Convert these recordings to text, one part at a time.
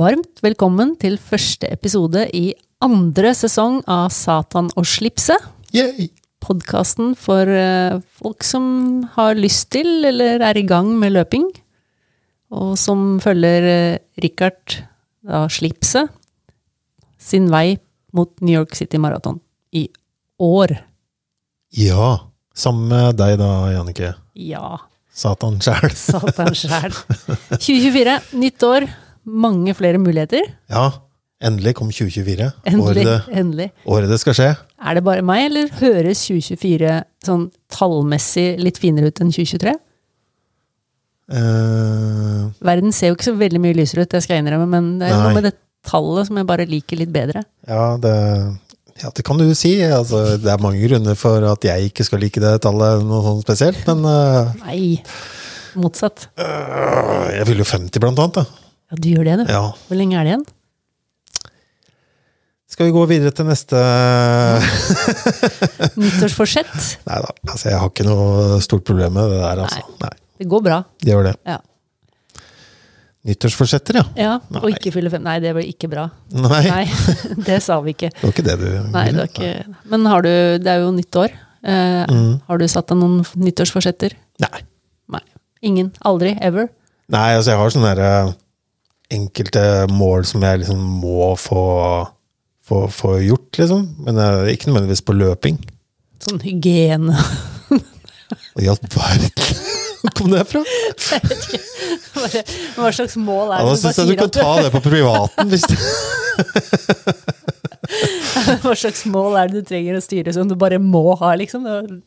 Varmt velkommen til første episode i andre sesong av Satan og slipset. Podkasten for eh, folk som har lyst til eller er i gang med løping. Og som følger uh, Richard, da Slipset, sin vei mot New York City Marathon i år. Ja. Sammen med deg da, Jannicke. Ja. Satan sjæl. Satan sjæl. 2024, nytt år. Mange flere muligheter. Ja. Endelig kom 2024. Endelig. Året endelig. året det skal skje. Er det bare meg, eller høres 2024 sånn tallmessig litt finere ut enn 2023? Uh, Verden ser jo ikke så veldig mye lysere ut, det skal jeg innrømme, men det er noe med det tallet som jeg bare liker litt bedre. ja, det, ja, det kan du si. Altså, det er mange grunner for at jeg ikke skal like det tallet noe sånn spesielt, men uh, Nei, motsatt. Uh, jeg fyller jo 50 blant annet. Da. Ja, du gjør det, du. Ja. Hvor lenge er det igjen? Skal vi gå videre til neste Nyttårsforsett? Nei da, altså, jeg har ikke noe stort problem med det der, altså. Nei, Det går bra. det gjør det. Ja. Nyttårsforsetter, ja. ja og Nei. ikke fylle fem. Nei, det ble ikke bra. Nei, Nei, det sa vi ikke. det var ikke det du Nei, det var ikke Men har du Det er jo nytt år. Eh, Mm. Har du satt deg noen nyttårsforsetter? Nei. Nei. Ingen? Aldri? Ever? Nei, altså jeg har sånne der, eh, enkelte mål som jeg liksom må få, få, få gjort, liksom. Men eh, ikke nødvendigvis på løping. Sånn hygiene Hva i all verden! Kom det fra? Jeg vet ikke. Bare, hva slags mål Ja, er da det? syns jeg du kan ta det på privaten. Hvis du... hva slags mål er det du trenger å styre som du bare må ha, liksom? Det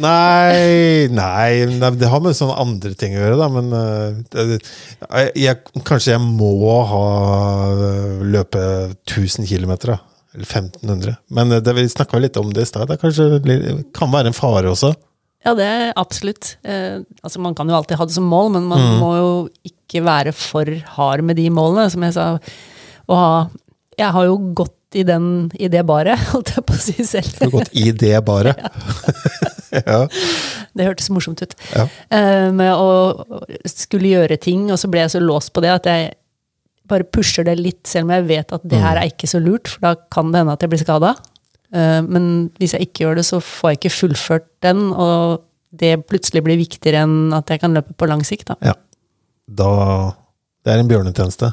Nei, nei, nei, det har med sånne andre ting å gjøre, da. Men uh, jeg, jeg, kanskje jeg må ha eh, løpe 1000 km, da. Eller 1500. Men det, vi snakka litt om det i stad. Det kanskje kan være en fare også. Ja, det er absolutt. Eh, altså, man kan jo alltid ha det som mål, men man Mm. må jo ikke være for hard med de målene, som jeg sa. Å ha Jeg har jo gått i, den, i det baret, holdt jeg på å si selv. Du har gått i det bare. ja. Det hørtes morsomt ut. Ja. Med å skulle gjøre ting, og så ble jeg så låst på det at jeg bare pusher det litt, selv om jeg vet at det her er ikke så lurt, for da kan det hende at jeg blir skada. men hvis jeg ikke gjør det, så får jeg ikke fullført den, og det plutselig blir viktigere enn at jeg kan løpe på lang sikt. Da, ja. Da Det er en bjørnetjeneste.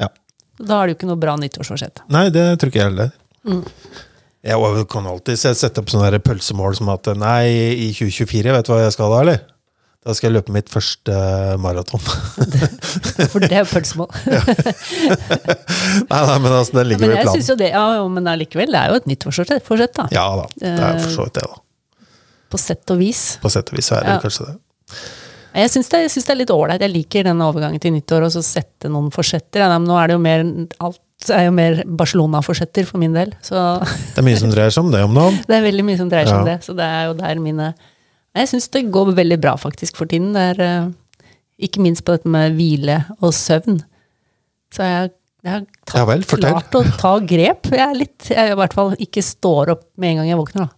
Ja. da har du jo ikke noe bra nyttårsforsett. Nei, det tror ikke jeg heller. Jeg kan alltid sette opp sånne pølsemål som at nei, i 2024, vet du hva jeg skal da, eller? Da skal jeg løpe mitt første maraton. For det er jo pølsemål. nei, nei, men altså, den ligger men jo i planen. jo det, ja, men allikevel, det er jo et nytt forsett, da. Ja da, det er for så vidt det, da. På sett og vis. På sett og vis så er det Ja. kanskje det. Jeg syns det, det er litt ålreit. Jeg liker den overgangen til nyttår, og så sette noen forsetter. Ja, nå er det jo mer alt er jo mer Barcelona-forsetter for min del. Så Det er mye som dreier seg om det om dagen. det er veldig mye som dreier seg om det. Så det er jo der mine Jeg syns det går veldig bra faktisk for tiden. Det er eh, ikke minst på dette med hvile og søvn. Så jeg, jeg har tatt, Ja vel, klart å ta grep. Jeg er litt Jeg i hvert fall ikke står opp med en gang jeg våkner. da.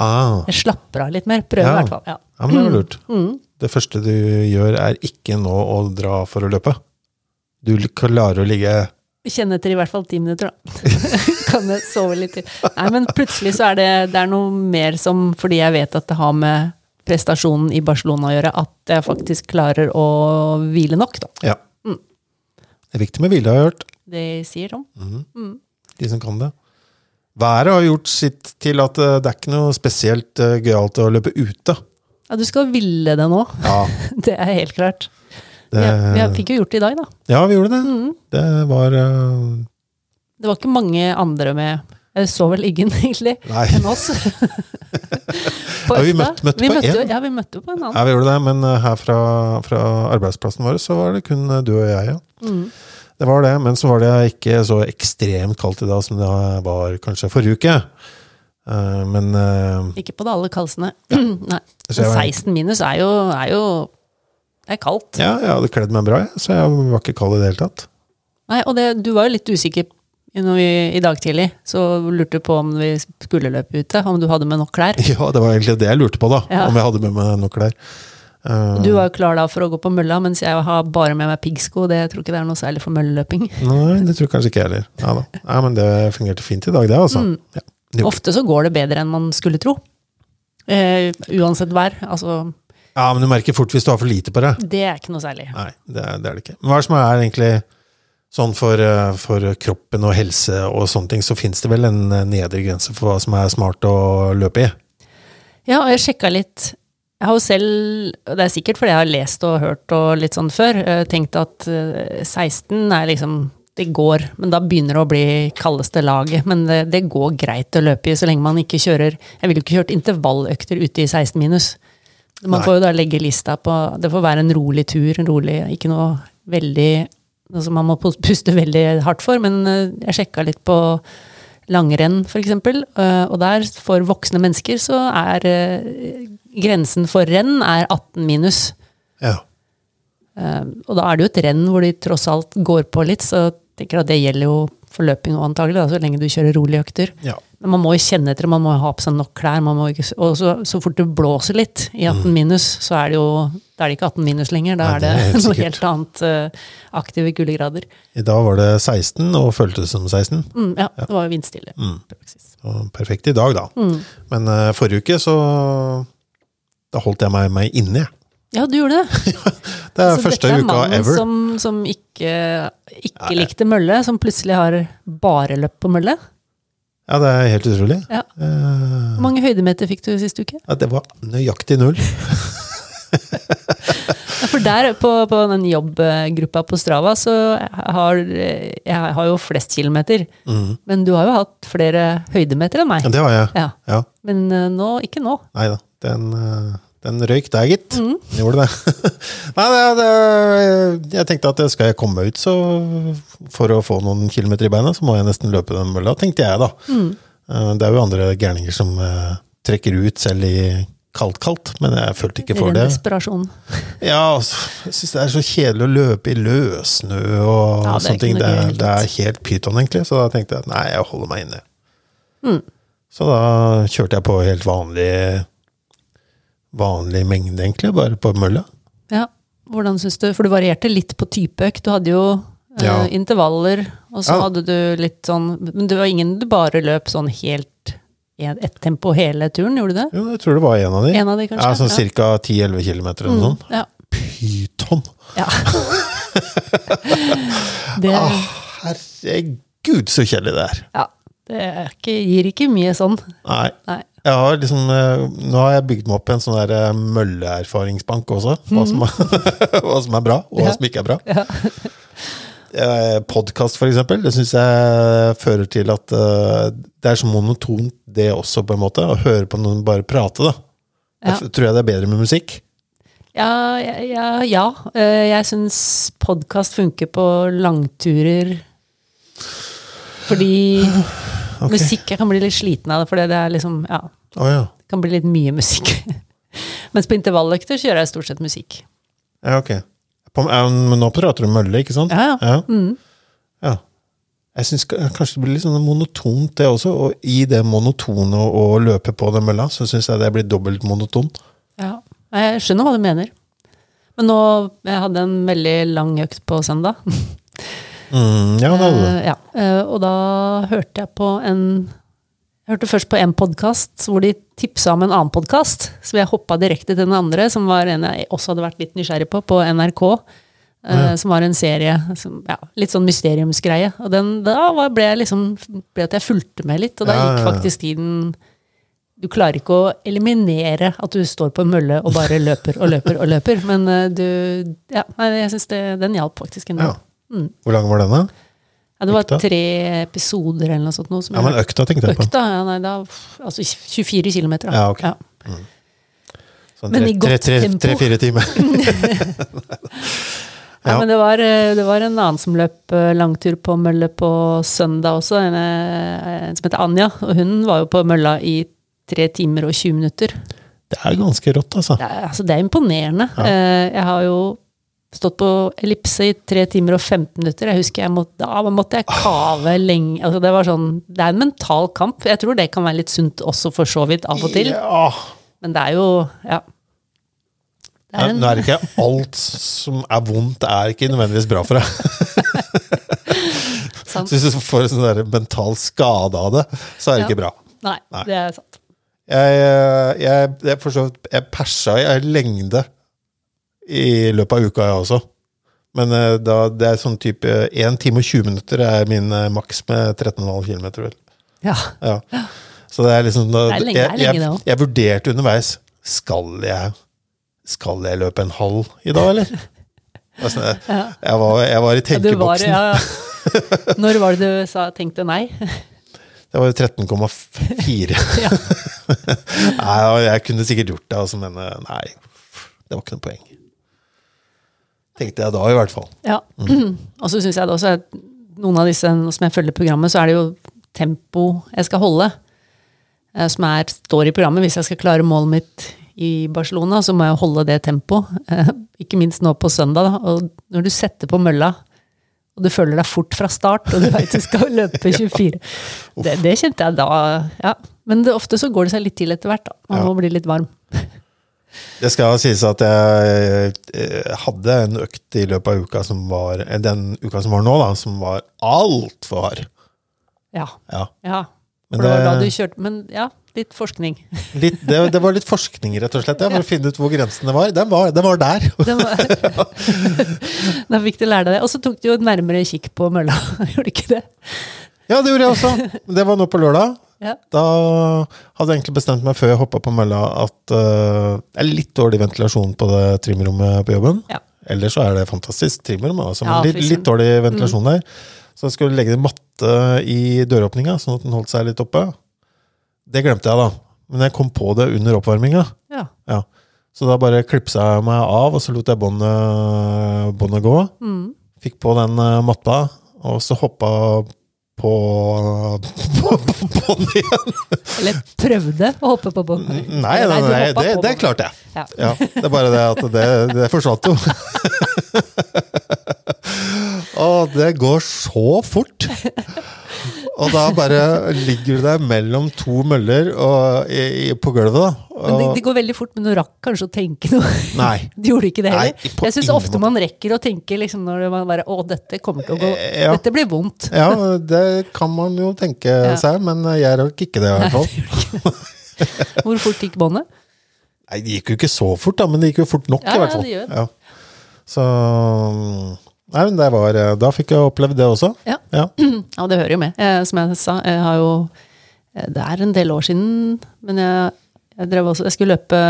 Ah, Jeg slapper av litt mer. Prøver Ja. i hvert fall. Ja. ja, men det er jo lurt. Mm. Det første du gjør, er ikke nå å dra for å løpe. Du klarer å ligge kjenne etter i hvert fall ti minutter, da. kan jeg sove litt til. Nei, men plutselig så er det, det er noe mer som Fordi jeg vet at det har med prestasjonen i Barcelona å gjøre, at jeg faktisk klarer å hvile nok, da. Ja. Mm. Det er viktig med hvile, har jeg hørt. Det sier sånn. De som kan det. Været har gjort sitt til at eh, det er ikke noe spesielt eh, gøyalt å løpe ute. Ja, du skal ville det nå. Ja, Det er helt klart. Det, Ja, vi fikk jo gjort det i dag, da. ja vi gjorde det. Mm. Det var uh... Det var ikke mange andre med Jeg så vel ingen, egentlig, Nei. enn oss. Ja, vi møtte- møtte vi på møtte, en. Ja, vi møtte på en annen. Ja, vi gjorde det, men eh, her fra, fra arbeidsplassen vår så var det kun eh, du og jeg, ja. Mm. Det var det, men så var det ikke så ekstremt kaldt i dag som det var kanskje forrige uke. Men uh, Ikke på det. Nei. Jeg Men var- 16 minus er jo, er jo Det er kaldt. ja, jeg hadde kledd meg bra, så jeg var ikke kald i det hele tatt. Nei, og det, du var jo litt usikker vi, i dag tidlig. Så lurte du på om vi skulle løpe ute, om du hadde med nok klær. Ja, det var egentlig det jeg lurte på, da. Ja. Om jeg hadde med meg nok klær. Eh, Du var jo klar da for å gå på mølla, mens jeg har bare med meg piggsko. Det jeg tror ikke det er noe særlig for mølleløping. Nei, det tror jeg kanskje ikke jeg heller. Ja, da. Nei, men det fungerte fint i dag, det, altså. Mm. Ja, det Ofte så går det bedre enn man skulle tro. Eh, uansett vær. Altså, Ja, men du merker fort hvis du har for lite på det. det er ikke noe særlig. Nei, det er det, er det ikke. Men hva er det som er egentlig sånn for, eh, for kroppen og helse og sånne ting, så fins det vel en eh, nedre grense for hva som er smart å løpe i? Ja, og jeg sjekka litt. Jeg har jo selv, og det er sikkert fordi jeg har lest og hørt og litt sånn før, eh, tenkt at eh, 16 er liksom Det går, men da begynner det å bli kaldeste laget. Men det, det går greit å løpe i så lenge man ikke kjører Jeg ville ikke kjørt intervalløkter ute i 16 minus. Man Nei. får jo da legge lista på Det får være en rolig tur, en rolig Ikke noe veldig noe som man må puste veldig hardt for, men eh, jeg sjekka litt på langrenn, f.eks. Og der, for voksne mennesker, så er eh, grensen for renn er 18 minus. Ja. Eh, Og da er det jo et renn hvor de tross alt går på litt, så jeg tenker at det gjelder jo for løping òg, antagelig, da, så lenge du kjører rolige økter. ja. Man må jo kjenne etter, man må ha på seg nok klær. Ikke, og så, så fort det blåser litt i 18 minus, så er det jo da er det ikke 18 minus lenger. Da er det det, er helt noe helt annet eh, aktive kuldegrader. I dag var det 16, og føltes som 16. Mm, ja, det var jo vindstille. Mm. perfekt i dag, da. Mm. Men uh, forrige uke så Da holdt jeg meg, meg inne, jeg. Ja, du gjorde det. Det er Så første dette er uka mannen ever. Som, som ikke, ikke Ja, likte mølle, som plutselig har bare løpt på mølle. Ja, det er helt utrolig. Ja. Eh, Hvor mange høydemeter fikk du sist uke? ja, det var nøyaktig null. For der, på, på den jobbgruppa på Strava, så har jeg har jo flest kilometer. Mm. Men du har jo hatt flere høydemeter enn meg. Ja, det har jeg. Ja. Ja. Men eh, nå, ikke nå. Nei da. Den, eh, den røyk der, gitt. Mm. Gjorde det. Nei, det, det, jeg tenkte at skal jeg komme ut, så for å få noen kilometer i beina, så må jeg nesten løpe den mølla, tenkte jeg da. Mm. Eh, Det er jo andre gærninger som eh, trekker ut selv i kaldt-kaldt, men jeg følte ikke for det. Ren desperasjon. Ja, altså, jeg syns det er så kjedelig å løpe i løssnø og Ja, sånne ting. Det, det er helt pyton, egentlig. Så da tenkte jeg nei, jeg holder meg inne. Mm. Så da kjørte jeg på helt vanlig vanlig mengde, egentlig, bare på mølla. Ja, hvordan synes du? For du varierte litt på type økt. Du hadde jo eh, Ja. intervaller, og så Ja. hadde du litt sånn Men det var ingen du bare løp sånn helt ett tempo hele turen, gjorde du det? Jo, jeg tror det var en av de. En av de, kanskje? Ja, sånn ca. 10-11 km eller noe sånt. Mm, ja. Pyton! ja. det, Ah, herregud, så kjedelig det er. ja, det ikke, gir ikke mye sånn. Nei. Nei. Jeg har liksom, eh, nå har jeg bygd meg opp en sånn der eh, mølleerfaringsbank også. Hva som, er, hva som er bra, og hva som ikke er bra. Ja. Podkast, for eksempel, det syns jeg fører til at eh, det er så monotont, det også, på en måte. Å høre på noen bare prate, da. Ja. Jeg tror jeg det er bedre med musikk. Ja, ja, ja. Eh, Jeg syns podkast funker på langturer. Fordi okay. musikk Jeg kan bli litt sliten av det, for det er liksom Ja, Å ja. det kan bli litt mye musikk. Mens på intervalløkter så gjør jeg stort sett musikk. ja, ok. På, men nå prater du mølle, ikke sant? Ja, ja. Ja. Mm. ja. Jeg syns kanskje det blir litt sånn monotont, det også. Og i det monotone å, å løpe på den mølla, så syns jeg det blir dobbelt monotont. ja. Jeg skjønner hva du mener. Men nå Jeg hadde en veldig lang økt på søndag. Mm, ja, det hadde du. Eh, ja. eh, og da hørte jeg på en Jeg hørte først på en podkast hvor de tipsa om en annen podkast. Så jeg hoppa direkte til den andre, som var en jeg også hadde vært litt nysgjerrig på, på NRK. eh, Som var en serie, som, ja, litt sånn mysteriumsgreie. Og den, da var- ble jeg liksom ble at jeg fulgte med litt, og da Ja, gikk ja, ja. faktisk tiden Du klarer ikke å eliminere at du står på en mølle og bare løper og løper og løper, men uh, du Ja, nei, jeg syns den hjalp faktisk en del. Ja. Hvor lang var den, da? Ja, det var Økta? tre episoder eller noe sånt. Noe, som Ja, men økta tenkte jeg på. Økta, ja, nei, da, altså 24 km. Da. Ja, ok. Sånn Men i godt tre- tre- tempo. Tre-fire timer. Ja, Ja. men det var, eh, det var en annen som løp eh, langtur på mølle på søndag også, en, eh, en som heter Anja. Og hun var jo på mølla i tre timer og 20 minutter. Det er ganske rått, altså. Det er, altså, det er imponerende. Ja. Jeg har jo stått på ellipse i tre timer og 15 minutter. Jeg husker jeg måtte, da måtte jeg kave lenge. Altså, det, var sånn, det er en mental kamp. Jeg tror det kan være litt sunt også, for så vidt, av og til. Ja. Men det er jo Ja. Det er en- Nå er det ikke alt som er vondt, er ikke nødvendigvis bra for deg. Sant? Så hvis du får en sånn der mental skade av det, så er det Ja. ikke bra. Nei, Nei. det er sant. Jeg, eh, jeg, jeg, vidt- jeg persa i lengde i løpet av uka, jeg også. Men eh, da, det er sånn type 1 time og 20 minutter er min eh, maks med 13,5 km. Vel. Ja. Ja. Så det er liksom da, Det er lenge- jeg, jeg, også. jeg vurderte underveis Skal jeg Skal jeg løpe en halv i dag, eller? Altså, jeg, jeg, var, jeg var i Ja, du var, tenkeboksen. ja, ja. Når var det du sa, tenkte nei? Det var jo 13,4. Ja. nei, jeg kunne sikkert gjort det, altså, men nei. Det var ikke noe poeng. Tenkte jeg da, i hvert fall. Ja. Og så syns jeg det også at noen av disse som jeg følger programmet, så er det jo tempo jeg skal holde. eh, Som er, står i programmet. Hvis jeg skal klare målet mitt i Barcelona, så må jeg holde det tempoet. Eh, Ikke minst nå på søndag. Da. Og når du setter på mølla, og du føler deg fort fra start, og du veit du skal løpe 24 det, det kjente jeg da, ja. Men det, ofte så går det seg litt til etter hvert. da. Man Ja. må bli litt varm. Det skal sies at jeg eh, hadde en økt i løpet av uka som var eh, Den uka som var nå, da, som var altfor hard. Ja. Ja. ja. Men det da du kjørte Men ja, litt forskning. Litt, det, det var litt forskning, rett og slett, ja, for å finne ut hvor grensene var. Den var, den var der. Den var, da fikk du lære deg det. Og så tok du jo et nærmere kikk på mølla, gjorde du ikke det? Ja, det gjorde jeg også. Det var nå på lørdag. Ja. Da hadde jeg egentlig bestemt meg før jeg hoppa på mølla at uh, det er litt dårlig ventilasjon på det trimrommet på jobben. Ja. Ellers så er det fantastisk trimrom, altså, men Ja, litt, litt dårlig ventilasjon der. Så jeg skulle legge en matte i døråpninga, sånn at den holdt seg litt oppe. Det glemte jeg, da. Men jeg kom på det under oppvarminga. ja. Ja. Så da bare klipsa jeg meg av, og så lot jeg båndet båndet gå. Mm. Fikk på den eh, matta, og så hoppa på på, på båndet igjen. Eller prøvde å hoppe på bånn? Nei, nei, nei, nei det, det klarte jeg. Ja. Ja, det er bare det at det, det forsvant jo. Å, det går så fort! Og da bare ligger du der mellom to møller og, i, i, på gulvet, da. Men det, det går veldig fort, men du rakk kanskje å tenke noe. nei. Du gjorde ikke det heller. Jeg syns ofte man rekker å tenke liksom, når man bare Å, dette kommer til å gå Ja. Dette blir vondt. Ja, det kan man jo tenke Ja. seg, men jeg rakk ikke det, i hvert fall. Hvor fort gikk båndet? Nei, det gikk jo ikke så fort, da, men det gikk jo fort nok, Ja, i hvert fall. ja, det gjør det. Ja. Så Nei, men det var Da fikk jeg opplevd det også. Ja. Ja. Ja, det hører jo med. Jeg, som jeg sa, jeg har jo eh, Det er en del år siden, men jeg, jeg drev også Jeg skulle løpe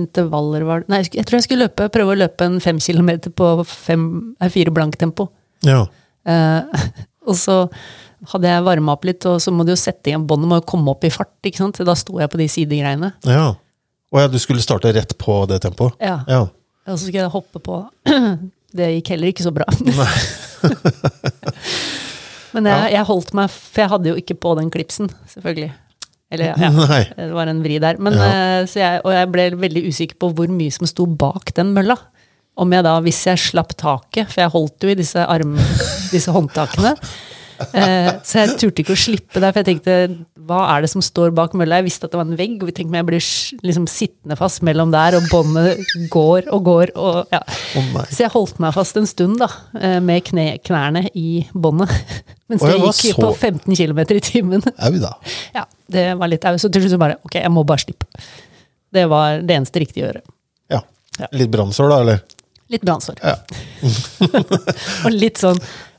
intervaller var Nei, jeg jeg tror jeg skulle løpe, prøve å løpe en fem kilometer på fem, fire blank tempo. ja. Eh, og så hadde jeg varma opp litt, og så må du jo sette igjen båndet, må jo komme opp i fart, ikke sant. Da sto jeg på de sidegreiene. ja. Å ja, du skulle starte rett på det tempoet? Ja. Ja. Og så skulle jeg hoppe på. Det gikk heller ikke så bra. Men jeg, jeg holdt meg, for jeg hadde jo ikke på den klipsen, selvfølgelig. Eller ja, det var en vri der. Men, Ja. eh, så jeg, og jeg ble veldig usikker på hvor mye som sto bak den mølla. Om jeg da, hvis jeg slapp taket, for jeg holdt jo i disse, arm, disse håndtakene. Eh, så jeg turte ikke å slippe der, for jeg tenkte hva er det som står bak mølla? Jeg visste at det var en vegg, og vi tenkte jeg blir liksom sittende fast mellom der, og båndet går og går. Og, ja. Oh. Så jeg holdt meg fast en stund, da, eh, med kne, knærne i båndet. Mens det gikk så- på 15 km i timen. Au da. Ja, det var litt au. Så til slutt så bare ok, jeg må bare slippe. Det var det eneste riktige å gjøre. Ja. Ja. Litt brannsår, da, eller? Litt brannsår. Ja. Og litt sånn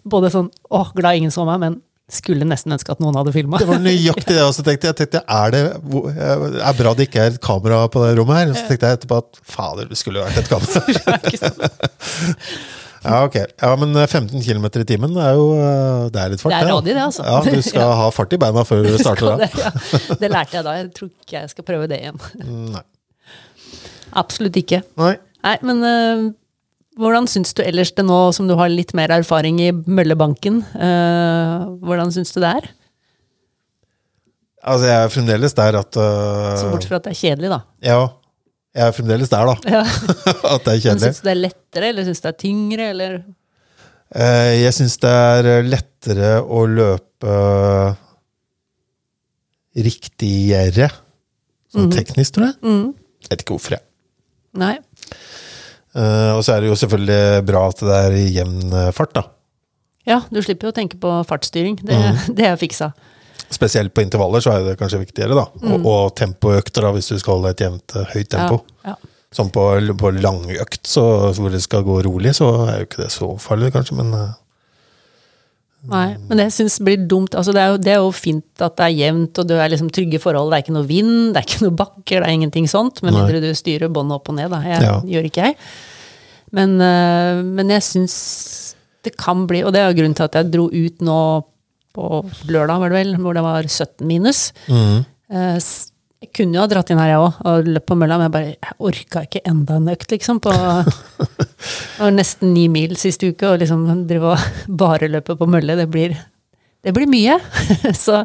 både sånn åh, glad ingen så meg, men skulle nesten ønske at noen hadde filma. Det var nøyaktig det jeg også tenkte. Jeg tenkte, er det hvor- er bra det ikke er et kamera på det rommet her? Og så tenkte jeg etterpå at fader, det skulle vært et kamera. Ja, ok. Ja, men 15 km i timen er jo eh, det er litt fart. Det er rådig, det, altså. Ja, Du skal ha fart i beina før du starter da. det, ja. det lærte jeg da. Jeg tror ikke jeg skal prøve det igjen. Nei. Absolutt ikke. Nei. Nei, men eh, hvordan syns du ellers det nå som du har litt mer erfaring i møllebanken? Uh, hvordan syns du det er? Altså, jeg er fremdeles der at uh, Så bortsett fra at det er kjedelig, da. Ja. Jeg er fremdeles der, da. Ja. At det er Men kjedelig. syns du det er lettere, eller syns du det er tyngre, eller Uh, Jeg syns det er lettere å løpe riktigere. Sånn teknisk, tror jeg. mm. Jeg vet ikke hvorfor, jeg. Nei. Eh, og så er det jo selvfølgelig bra at det er i jevn eh, fart, da. Ja, du slipper jo å tenke på fartsstyring. Det, Mm. det er fiksa. Spesielt på intervaller så er det kanskje viktigere, da. Og, og tempoøkter, da, hvis du skal holde et jevnt, eh, høyt tempo. Ja, ja. Sånn på, på langøkt, så, hvor det skal gå rolig, så er jo ikke det så farlig, kanskje, men Nei, men det syns blir dumt. Altså, det, er jo, det er jo fint at det er jevnt, og det er liksom trygge forhold. Det er ikke noe vind, det er ikke noe bakker, det er ingenting sånt. Med mindre du styrer båndet opp og ned, da. Jeg, Ja. gjør ikke jeg. Men, øh, men jeg syns det kan bli Og det er jo grunnen til at jeg dro ut nå på lørdag, var det vel, hvor det var 17 minus. mm. Eh, Jeg kunne jo ha dratt inn her, jeg òg, og løpt på mølla, men jeg bare jeg orka ikke enda en økt, liksom. På var nesten ni mil siste uke, og liksom drive og bare løpe på mølle, det blir, det blir mye. Så,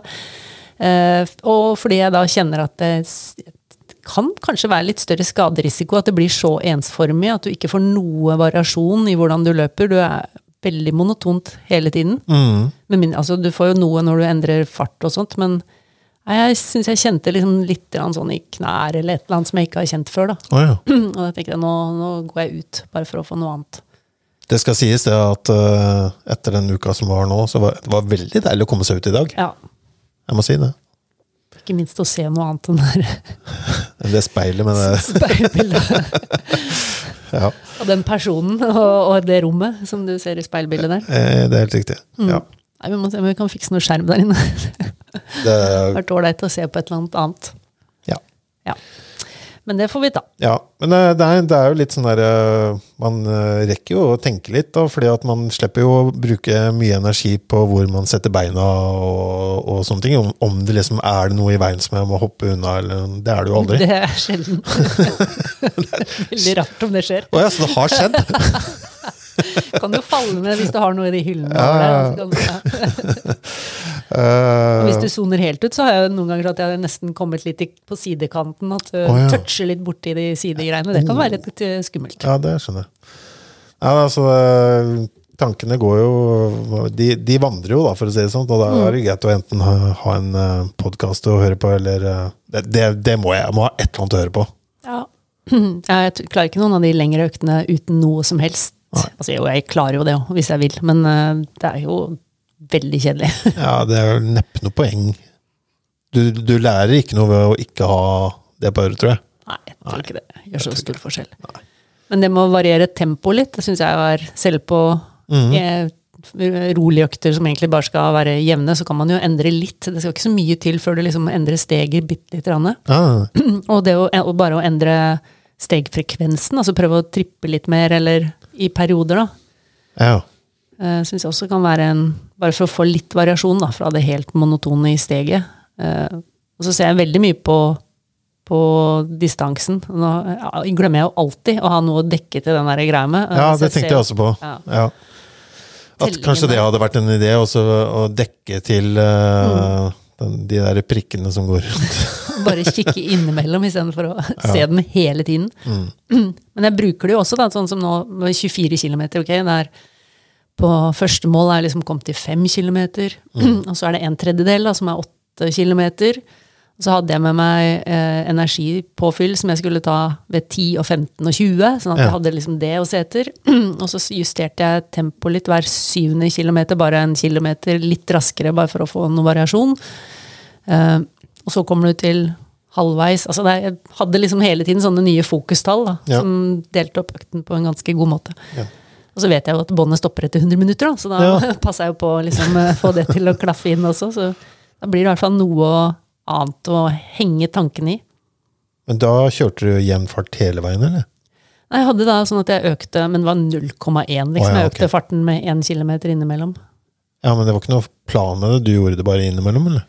eh, og fordi jeg da kjenner at det kan kanskje være litt større skaderisiko, at det blir så ensformig, at du ikke får noe variasjon i hvordan du løper. Du er veldig monotont hele tiden. Mm. Men, altså, du får jo noe når du endrer fart og sånt, men jeg syns jeg kjente liksom litt sånn i knær eller et eller annet som jeg ikke har kjent før. Da. Å ja. Og da tenkte jeg nå, nå går jeg ut, bare for å få noe annet. Det skal sies det at uh, etter den uka som var nå, så var det var veldig deilig å komme seg ut i dag. Ja, Jeg må si det. Ikke minst å se noe annet enn der Det speilet med det speilbildet Ja, Og den personen og, og det rommet som du ser i speilbildet der. eh, det er helt riktig. Mm. Ja. Nei, Vi må se om vi kan fikse noe skjerm der inne. Det Det, har vært ålreit å se på et eller annet annet. ja. Ja. Men det får vi ta. ja. Men det er, det er jo litt sånn der eh, Man eh, rekker jo å tenke litt, da, fordi at man slipper jo å bruke mye energi på hvor man setter beina og, og sånne ting. Om, om det liksom er det noe i veien som jeg må hoppe unna, eller Det er det jo aldri. Det er sjelden. Veldig rart om det skjer. Å ja, så det har skjedd? Kan jo falle ned hvis du har noe i de hyllene. Ja, der. Eh, Hvis du soner helt ut, så har jeg noen ganger at jeg har nesten kommet litt på sidekanten. At du oh, ja. toucher litt borti de sidegreiene. Det kan være litt eh, skummelt. Ja, det skjønner jeg. Ja, altså, eh, tankene går jo de, de vandrer jo, da, for å si det sånn. Og da er det greit å enten ha, ha en podkast å høre på, eller eh, det, det, det må jeg. Jeg må ha et eller annet å høre på. Ja. Jeg klarer ikke noen av de lengre øktene uten noe som helst. Altså, jo, jeg klarer jo det òg, hvis jeg vil, men eh, det er jo veldig kjedelig. Ja, det er jo neppe noe poeng. Du, du lærer ikke noe ved å ikke ha det på øret, tror jeg. Nei, jeg tror ikke det gjør så stor forskjell. Men det med å variere tempoet litt, det syns jeg var Selv på mm. eh, rolige økter som egentlig bare skal være jevne, så kan man jo endre litt. Det skal ikke så mye til før du liksom endrer steget bitte lite grann. Ah. Og det å, og bare å endre stegfrekvensen, altså prøve å trippe litt mer, eller i perioder, da. ja. Uh, Syns jeg også kan være en Bare for å få litt variasjon da, fra det helt monotone i steget. Uh, og så ser jeg veldig mye på, på distansen. Nå ja, glemmer jeg jo alltid å ha noe å dekke til den der greia med. Eh, ja det det tenkte ser- jeg også på. Ja. Ja. At Tellingen kanskje det hadde vært en idé, også å dekke til eh, den, de der prikkene som går rundt. Bare kikke innimellom istedenfor å se den hele tiden. Men jeg bruker det jo også, da, sånn som nå med 24 km. Okay? det er på første mål er jeg liksom kommet til 5 km, og så er det en tredjedel da, som er 8 km. Så hadde jeg med meg eh, energipåfyll som jeg skulle ta ved 10 og 15 og 20, sånn at Ja. jeg hadde liksom det å se etter. og så justerte jeg tempoet litt hver syvende kilometer, bare en kilometer litt raskere, bare for å få noe variasjon. Eh, og så kommer du til halvveis. Altså det, jeg hadde liksom hele tiden sånne nye fokustall da, Ja. som delte opp økten på en ganske god måte. Ja. Og så vet jeg jo at båndet stopper etter 100 minutter, da, så da Ja. passer jeg jo på å liksom, eh, få det til å klaffe inn også. Så da blir det i hvert fall noe annet å henge tankene i. Men da kjørte du jevn fart hele veien, eller? Nei, Jeg hadde da sånn at jeg økte, men det var 0,1. Liksom. Oh, ja, Jeg økte farten med 1 km innimellom. Ja, men det var ikke noe plan med det? Du gjorde det bare innimellom, eller?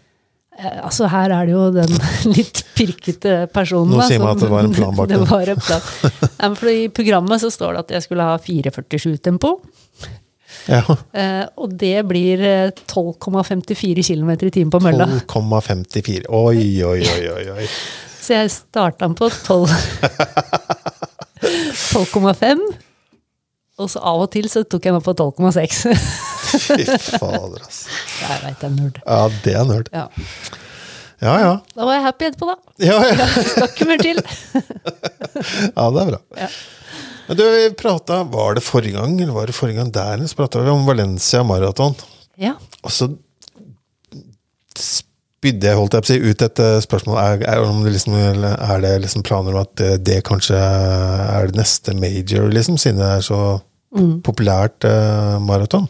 Eh, Altså Her er det jo den litt pirkete personen. Nå sier man at det var en plan bak det det. var en plan. Men for I programmet så står det at jeg skulle ha 4,47-tempo. Ja. Eh, og det blir eh, 12,54 km i timen på mølla. 12,54. Oi, oi, oi, oi. oi. Så jeg starta den på 12 12,5. Og så av og til så tok jeg opp på 12,6. Fy fader, altså. jeg veit det er nerd. Ja, det er nerd. Ja. Ja, ja. Da var jeg happy etterpå, da. Ja, ja. Skal ikke mer til. ja det er bra. Ja. Men du, vi prata Var det forrige gang, eller var det forrige gang der? Så prata vi om Valencia maraton. Ja. Og så spydde jeg, holdt jeg på å si, ut et eh, spørsmål. Er, er, om det liksom, er det liksom planer om at det, det kanskje er det neste major, liksom, siden det er så populært eh, maraton?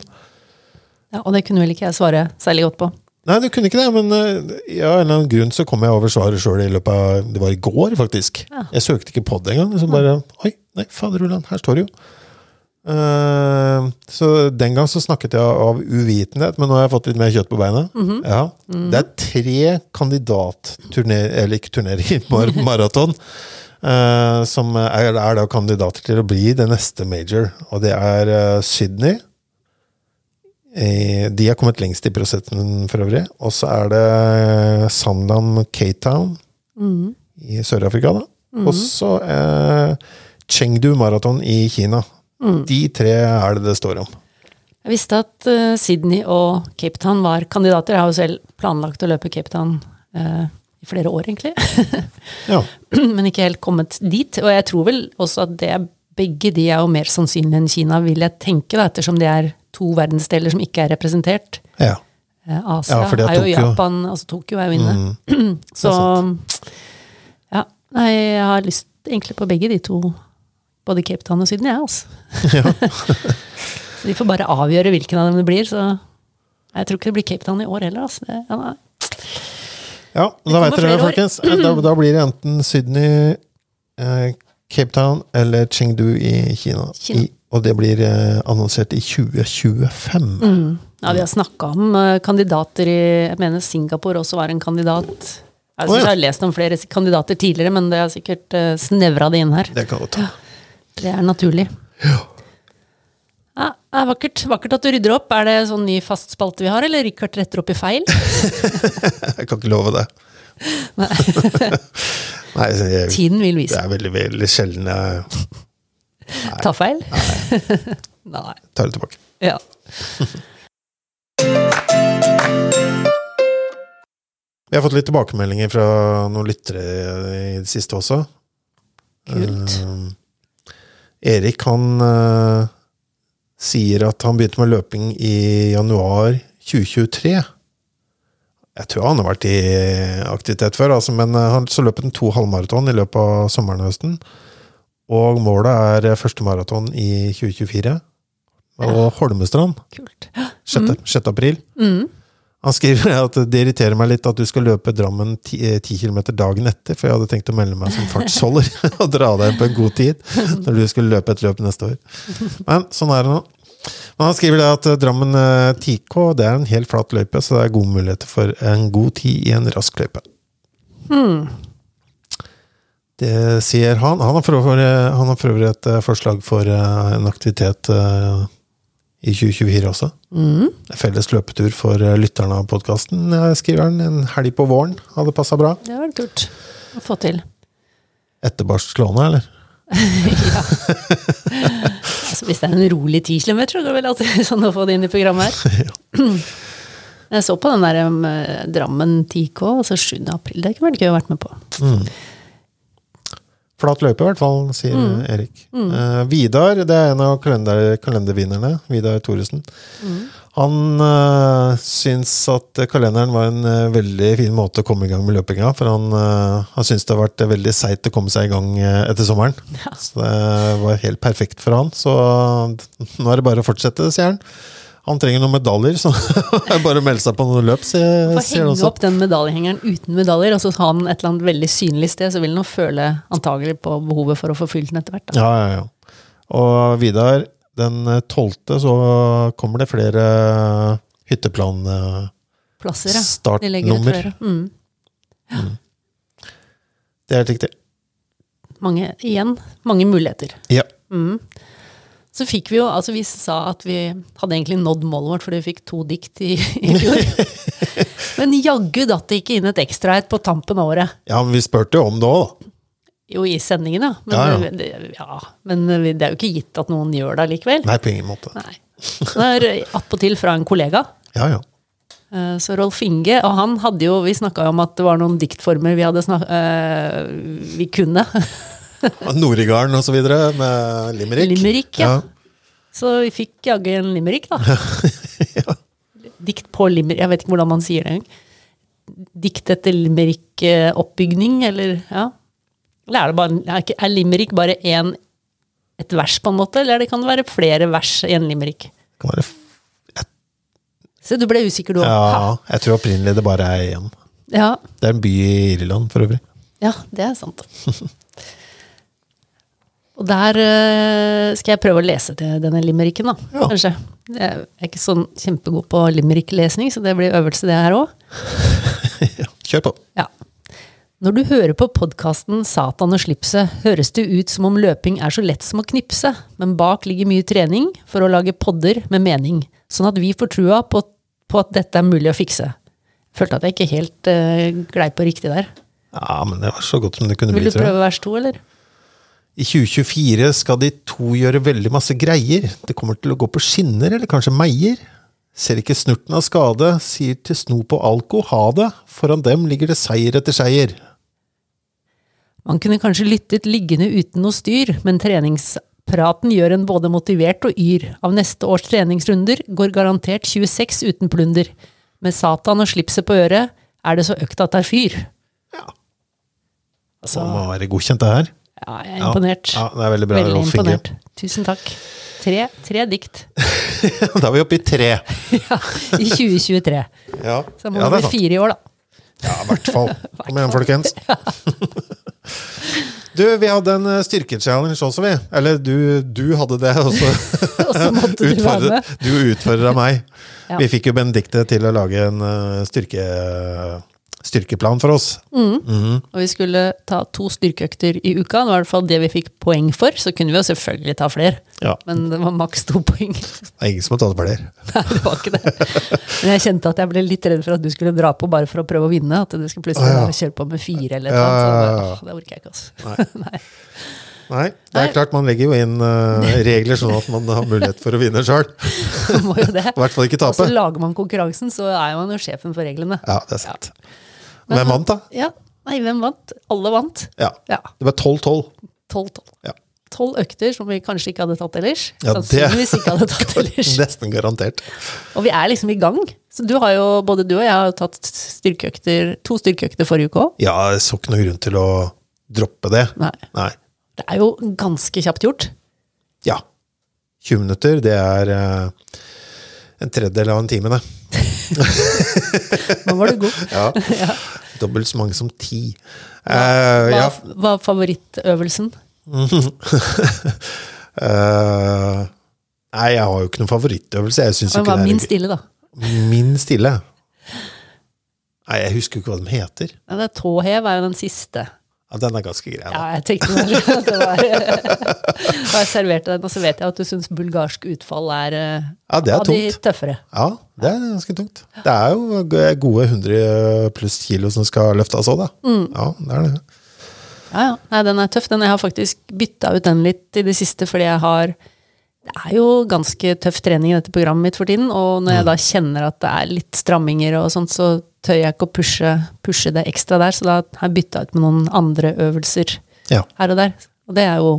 ja. Og det kunne vel ikke jeg svare særlig godt på. Nei, du kunne ikke det, men eh, ja, av en eller annen grunn så kom jeg over svaret sjøl i løpet av Det var i går, faktisk. Ja. Jeg søkte ikke på det engang. Så bare Oi, nei, faderullan, her står det jo. Uh, så den gang så snakket jeg av uvitenhet, men nå har jeg fått litt mer kjøtt på beina. ja. Det er tre kandidatturner... Eller ikke turnering, mar maraton. Uh, som er, er da kandidater til å bli det neste major. Og det er uh, Sydney. Eh, De har kommet lengst i prosessen for øvrig. Og så er det Sandam Cape Town i Sør-Afrika. da. Og så eh, Chengdu Marathon i Kina. De tre er det det står om. Jeg visste at uh, Sydney og Cape Town var kandidater. Jeg har jo selv planlagt å løpe Cape Town uh, i flere år, egentlig. Ja. Men ikke helt kommet dit. Og jeg tror vel også at det begge de er jo mer sannsynlige enn Kina, vil jeg tenke, da, ettersom de er to verdensdeler som ikke er representert. ja. Eh, Asia Ja, er jo Tokyo. Japan, altså Tokyo er jo inne. Mm, Så ja, nei, jeg har lyst egentlig på begge de to. Både Cape Town og Sydney, jeg, altså. så de får bare avgjøre hvilken av dem det blir. Så jeg tror ikke det blir Cape Town i år heller. Altså. Det, ja. Ja, da veit dere det, folkens. Eh, Da, da blir det enten Sydney, eh, Cape Town eller Chengdu i Kina. Kina. I, og det blir eh, annonsert i 2025. Ja, vi har snakka om eh, kandidater i Jeg mener Singapore også var en kandidat. Jeg, synes ja. jeg har lest om flere kandidater tidligere, men det er sikkert uh, snevra det inn her. Det kan godt ta. Det er naturlig. Ja, det er vakkert, vakkert at du rydder opp. Er det sånn ny fast spalte vi har, eller Richard retter opp i feil? Jeg kan ikke love det. Nei. Nei, jeg, Tiden vil vise. det er veldig, veldig sjelden jeg Ta feil? Nei. tar det tilbake. Ja. Vi har fått litt tilbakemeldinger fra noen lyttere i det siste også. Kult. Uh, Erik han uh, sier at han begynte med løping i januar 2023. Jeg tror han har vært i aktivitet før, altså, men eh, han så løp han to halvmaraton i løpet av sommeren og høsten. Og målet er første maraton i 2024. Og Holmestrand, Kult. 6. 6. april. Mm. Han skriver at det irriterer meg litt at du skal løpe Drammen 10 km dagen etter, for jeg hadde tenkt å melde meg som fartsholder og dra deg på en god tid når du skulle løpe et løp neste år. Men sånn er det nå. Men han skriver det at Drammen eh, 10K det er en helt flat løype, så det er gode muligheter for en god tid i en rask løype. Det sier han. Han har for øvrig, et eh, forslag for eh, en aktivitet eh, i 2024 også. Mm. Felles løpetur for lytterne av podkasten, skriver han. En helg på våren hadde passa bra. Det var kult å få til. Etter eller? ja. altså, hvis det er en rolig 10 km, så går det vel alltid sånn å få det inn i programmet her. Jeg så på den der um, Drammen 10K, altså 7. april. Det kunne vært gøy å vært med på. Flat løype, i hvert fall, sier Mm. Erik. Eh, Vidar, det er en av kalender, kalendervinnerne. Vidar Thoresen. Mm. Han uh, syns at kalenderen var en uh, veldig fin måte å komme i gang med løpinga. For han, uh, han syns det har vært veldig seigt å komme seg i gang etter sommeren. Ja. Så det var helt perfekt for han. Så nå er det bare å fortsette, sier han. Han trenger noen medaljer, så bare å melde seg på noen løp, sier, Få henge opp den medaljehengeren uten medaljer, og så ha den et eller annet veldig synlig sted, så vil han føle antagelig på behovet for å få fylt den etter hvert. Ja, ja, ja. Og Vidar, den tolvte så kommer det flere hytteplan... eh, Plasser, ja. Startnummer. Mm. Det er helt riktig. Mange, igjen, mange muligheter. Ja. Mm. Så fikk vi jo, altså vi sa at vi hadde egentlig nådd målet vårt fordi vi fikk to dikt i, i fjor. Men jaggu datt det ikke inn et ekstra et på tampen av året. ja, men vi spurte jo om det òg, da. Jo, i sendingen, ja. Men, Ja, ja. Det, ja, men det er jo ikke gitt at noen gjør det allikevel. Nei, på ingen måte. Nei. Det er attpåtil fra en kollega. Ja, ja. Eh, Så Rolf Inge, og han hadde jo Vi snakka om at det var noen diktformer vi hadde snak, eh, vi kunne. Norigarden videre, med limerick. Limerick, ja. Så vi fikk jaggu en limerick, da. Dikt på limerick. Jeg vet ikke hvordan man sier det engang. Dikt etter limerick-oppbygning, eller ja. Eller er, det bare, er er limerick bare en, et vers, på en måte? Eller det kan det være flere vers i en limerick? Kan være Se, du ble usikker, du òg. ja, jeg tror opprinnelig det bare er én. Ja. Det er en by i Irland, for øvrig. ja, det er sant. Og der eh, skal jeg prøve å lese til denne limericken, da. Ja. Kanskje. Jeg er ikke sånn kjempegod på limerick-lesning, så det blir øvelse, det her òg. Ja, kjør på. Ja. Når du hører på podkasten Satan og slipset, høres det ut som om løping er så lett som å knipse, men bak ligger mye trening for å lage podder med mening, sånn at vi får trua på, på at dette er mulig å fikse. Følte at jeg ikke helt uh, glei på riktig der. Ja, men det var så godt som det kunne Vil bli, du tror jeg. prøve vers to, eller? I 2024 skal de to gjøre veldig masse greier. Det kommer til å gå på skinner, eller kanskje meier. Ser ikke snurten av skade, sier til snop og alko ha det. Foran dem ligger det seier etter seier. Man kunne kanskje lyttet liggende uten noe styr, men treningspraten gjør en både motivert og yr. Av neste års treningsrunder går garantert 26 uten plunder. Med Satan og slipset på øret er det så økt at det er fyr. Ja. Altså, Det må være godkjent, det her. Ja, jeg er imponert. Ja, det er veldig bra. Veldig Rolf Inge. Tusen takk. Tre, tre dikt Da er vi oppe i tre. ja, i 2023. Ja, Så må ja det bli fire i år, da. Ja, i hvert fall. Kom igjen, folkens. Du, vi hadde en eh, styrkechallenge også, vi. Eller du, du hadde det, og så måtte du du utfordra meg. Ja. Vi fikk jo Benedicte til å lage en eh, styrke, styrkeplan for oss. Mm. Og vi skulle ta to styrkeøkter i uka. Det var i hvert fall det vi fikk poeng for. Så kunne vi jo selvfølgelig ta flere, Ja, men det var maks to poeng. det er ingen som har tatt flere. Nei, det var ikke det. Men jeg kjente at jeg ble litt redd for at du skulle dra på bare for å prøve å vinne. At du skulle plutselig Å, ja. kjøre på med fire eller noe. Ja, ja, ja. det orker jeg ikke, altså. Nei. Nei, det er Nei. klart man legger jo inn uh, regler sånn at man har mulighet for å vinne sjøl. I hvert fall ikke Og så lager man konkurransen, så er man jo sjefen for reglene. Ja, det er sant. Hvem vant, da? Ja, Nei, hvem vant? Alle vant. Ja, Ja. Det var 12-12. 12-12. Ja. Tolv økter som vi kanskje ikke hadde tatt ellers. Ja, det- ikke hadde tatt ellers. Nesten garantert. Og vi er liksom i gang. Så du har jo, både du og jeg har jo tatt styrkeøkter, to styrkeøkter forrige uke òg. Ja, jeg så ikke noe grunn til å droppe det. Nei. Nei. Det er jo ganske kjapt gjort. Ja. 20 minutter, det er eh, en tredjedel av en time, det. Nå var du god. Ja. Dobbelt så mange som ti. Hva ja. var favorittøvelsen? uh, nei, jeg har jo ikke noen favorittøvelse. Jeg synes Hva ikke var det er min stille, da? Min stille? Nei, jeg husker jo ikke hva de heter. Ja, det er Tåhev er jo den siste. Ja, den er ganske grei. Ja, jeg tenkte kanskje at det var Og jeg serverte den, og så vet jeg at du syns bulgarsk utfall er eh, Ja, det er av de tøffere. Ja, det er ganske tungt. Det er jo gode 100 pluss kilo som skal løftes òg, da. Mm. Ja, det er det. Ja, ja. Nei, den er tøff. Den, jeg har faktisk bytta ut den litt i det siste, fordi jeg har Det er jo ganske tøff trening i dette programmet mitt for tiden, og når Mm. jeg da kjenner at det er litt stramminger og sånt, så tør jeg ikke å pushe, pushe det ekstra der, så da har jeg bytta ut med noen andre øvelser Ja. her og der. Og det er jo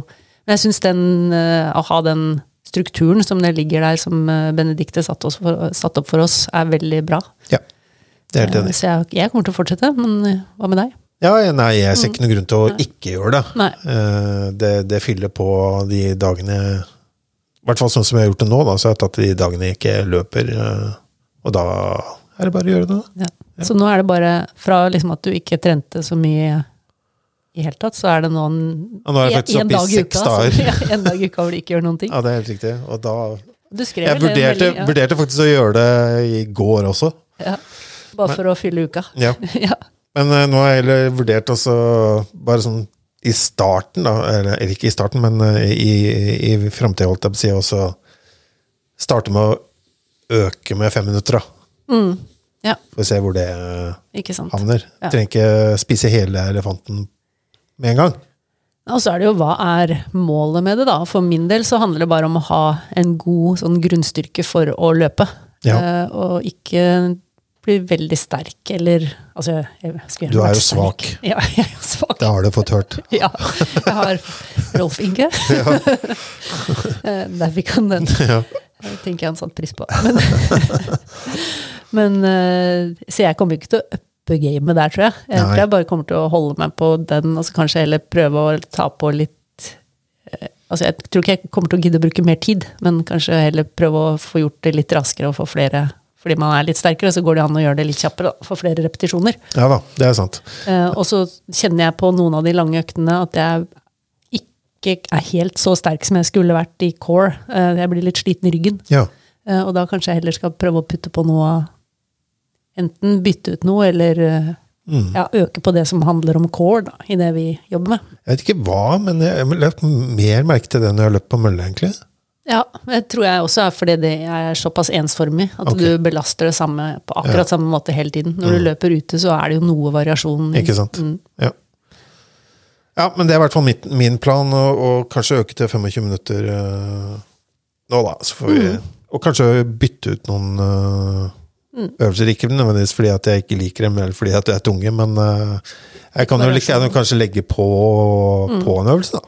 Men jeg syns den eh, Å ha den strukturen som det ligger der, som eh, Benedicte satte satt opp for oss, er veldig bra. ja. Det er helt Eh, enig. Så jeg, jeg kommer til å fortsette, men hva med deg? Ja, nei, jeg ser ikke noen grunn til å ikke gjøre det. Mm. Nei. Det, det fyller på de dagene I hvert fall sånn som jeg har gjort det nå, da, så har tatt de dagene jeg ikke løper. Og da er det bare å gjøre det, da. Ja. Så nå er det bare fra liksom at du ikke trente så mye i hele tatt, så er det nå en, Ja, nå er jeg en- en oppe i uka. Ja, en dag i uka hvor du ikke gjør noen ting. Ja, det er helt riktig. Og da Du skrev Jeg vurderte, veldig, ja. vurderte faktisk å gjøre det i går også. Ja. Bare for å fylle uka. Ja. ja. Men uh, nå har jeg heller vurdert også bare sånn i starten, da, eller, eller ikke i starten, men uh, i, i, framtida, holdt jeg på å si, også starte med å øke med fem minutter, da. Ja, For å se hvor det eh, ikke sant. havner. Ja. Trenger ikke spise hele elefanten med en gang. Og så er det jo hva er målet med det, da. For min del så handler det bare om å ha en god sånn grunnstyrke for å løpe. Ja. Uh, og ikke bli veldig sterk, eller altså, jeg gjerne Du er jo svak. Ja, jeg er jo svak. Det har du fått hørt. Ja, jeg har Rolf Inge. Eh, Der fikk han den. Ja. Det tenker jeg han satte pris på. Men, men eh, Så jeg kommer ikke til å uppe gamet der, tror jeg. Jeg tror jeg bare kommer til å holde meg på den, og så kanskje heller prøve å ta på litt eh, Altså, jeg tror ikke jeg kommer til å gidde å bruke mer tid, men kanskje heller prøve å få gjort det litt raskere og få flere Fordi man er litt sterkere, så går det an å gjøre det litt kjappere, da, få flere repetisjoner. ja da, det er sant. Eh, og så kjenner jeg på noen av de lange øktene at jeg ikke er helt så sterk som jeg skulle vært i core. Eh, jeg blir litt sliten i ryggen. Ja. Eh, og da kanskje jeg heller skal prøve å putte på noe Enten bytte ut noe, eller eh, Mm. ja, øke på det som handler om core da, i det vi jobber med. Jeg vet ikke hva, men jeg har lagt mer merke til det når jeg har løpt på mølle, egentlig. Ja, det tror jeg også er fordi det er såpass ensformig at okay. du belaster det samme på akkurat samme måte hele tiden. Når du løper ute, så er det jo noe variasjon. Ikke sant? Mm. Ja. ja, men det er i hvert fall mitt, min plan, å, kanskje øke til 25 minutter øh, nå, da. Så får vi, Og kanskje bytte ut noen eh, øvelser. Ikke nødvendigvis fordi at jeg ikke liker dem, eller fordi at du er tunge, men uh, jeg kan jo like gjerne kanskje legge på, på en øvelse, da.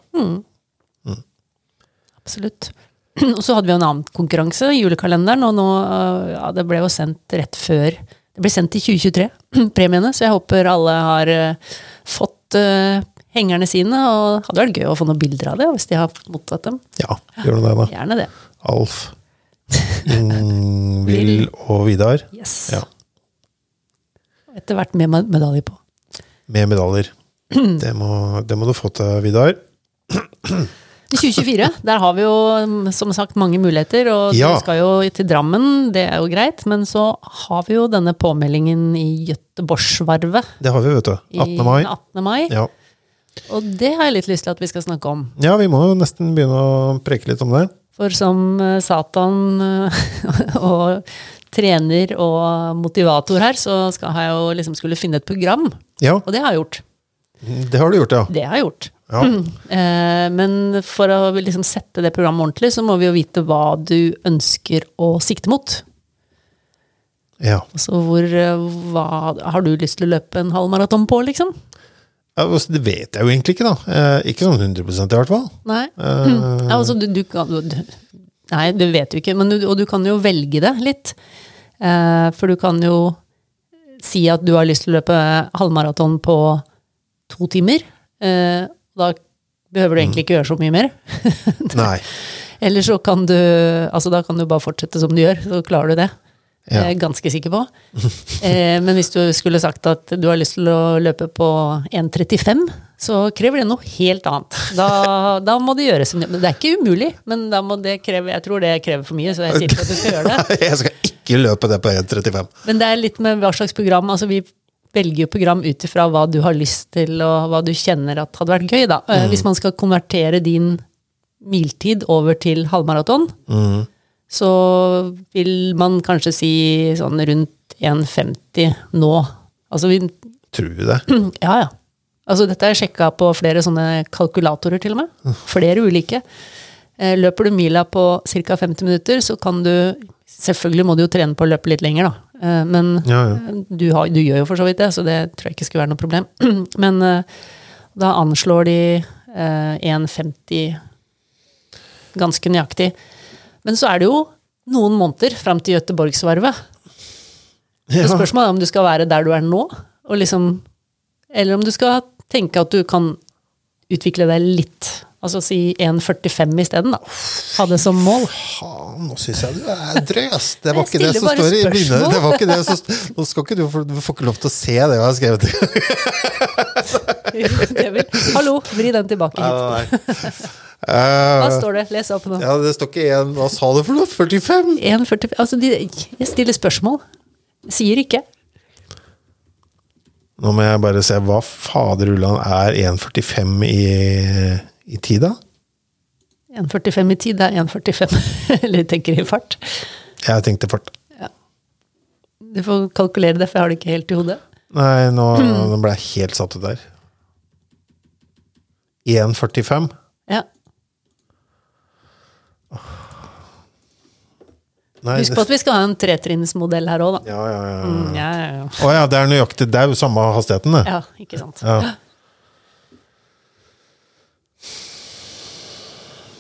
Absolutt. Og så hadde vi jo en annen konkurranse julekalenderen, og nå, øh, ja, det ble jo sendt rett før Det ble sendt i 2023, premiene, så jeg håper alle har uh, fått uh, hengerne sine, og hadde vært gøy å få noen bilder av det, hvis de har mottatt dem. Ja, gjør det, da? Gjerne det. Alf, Ingvild og Vidar. Yes. Ja. Etter hvert med med- medalje på. Med medaljer. Det må, det må du få til, Vidar. I 2024, der har vi jo mm, som sagt mange muligheter, og Ja. vi skal jo til Drammen, det er jo greit, men så har vi jo denne påmeldingen i Göteborgsvarvet Det har vi, vet du. 18. mai. 18. mai. Ja. Og det har jeg litt lyst til at vi skal snakke om. ja, vi må jo nesten begynne å preke litt om det. For som eh, Satan eh, og trener og motivator her, så skal jeg jo liksom skulle finne et program. Ja, Og det har jeg gjort. det har du gjort, ja. Det har jeg gjort. ja. Eh, men for å liksom sette det programmet ordentlig, så må vi jo vite hva du ønsker å sikte mot. ja. Altså hvor hva, Har du lyst til å løpe en halvmaraton på, liksom? Ja, altså, Det vet jeg jo egentlig ikke, da. Eh, ikke sånn 100 i hvert fall. Nei. Eh, Ja, altså, du, du kan, du, nei, det vet du ikke, men du, og du kan jo velge det litt. Eh, for du kan jo si at du har lyst til å løpe halvmaraton på to timer. Eh, da behøver du egentlig ikke gjøre så mye mer. Nei. Eller så kan du Altså, da kan du bare fortsette som du gjør, så klarer du det. Ja. Jeg er ganske sikker på. Eh, men hvis du skulle sagt at du har lyst til å løpe på 1,35, så krever det noe helt annet. Da, da må det gjøres. Det er ikke umulig, men da må det kreve, jeg tror det krever for mye, så jeg sier ikke at du skal gjøre det. Jeg skal ikke løpe det på 1,35. Men det er litt med hva slags program. altså Vi velger jo program ut ifra hva du har lyst til, og hva du kjenner at hadde vært gøy. da. Mm. Hvis man skal konvertere din miltid over til halvmaraton, Mm. Så vil man kanskje si sånn rundt 1,50 nå. Altså vi Tror vi det? Ja, ja. Altså, dette er sjekka på flere sånne kalkulatorer, til og med. Flere ulike. Eh, Løper du mila på ca. 50 minutter, så kan du Selvfølgelig må du jo trene på å løpe litt lenger, da. Eh, Men Ja, ja. du, har, du gjør jo for så vidt det, så det tror jeg ikke skulle være noe problem. Men eh, da anslår de eh, 1,50 ganske nøyaktig. Men så er det jo noen måneder fram til Göteborgsvarvet. Så spørsmålet er om du skal være der du er nå, liksom, eller om du skal tenke at du kan utvikle deg litt. Altså si 1,45 isteden, da. Ha det som mål. Faen, nå syns jeg du er drøy, ass. Det var ikke det som står i bildet. Det var ikke det som Nå skal ikke du, få- du får ikke lov til å se det jeg har skrevet. Det vil. Hallo, vri den tilbake hit. Nei, nei. Hva Eh, står det? Les opp nå. ja, det står ikke 1 Hva sa du for noe? 45? 1,45 Altså, de, jeg stiller spørsmål. Sier ikke. Nå må jeg bare se hva fader ulland er 1,45 i, i tid, da? 1,45 i tid, er 1,45. Eller tenker i fart. Jeg tenkte fart. Du får kalkulere det, for jeg har det ikke helt i hodet. Nei, nå, nå ble jeg helt satt ut der. 1,45? Ja. Nei, Husk på at vi skal ha en tretrinnsmodell her òg, da. Ja, ja, ja. Mm, ja, ja, ja. Å ja, det er nøyaktig. Det er jo samme hastigheten, det. ja, ikke sant. Ja.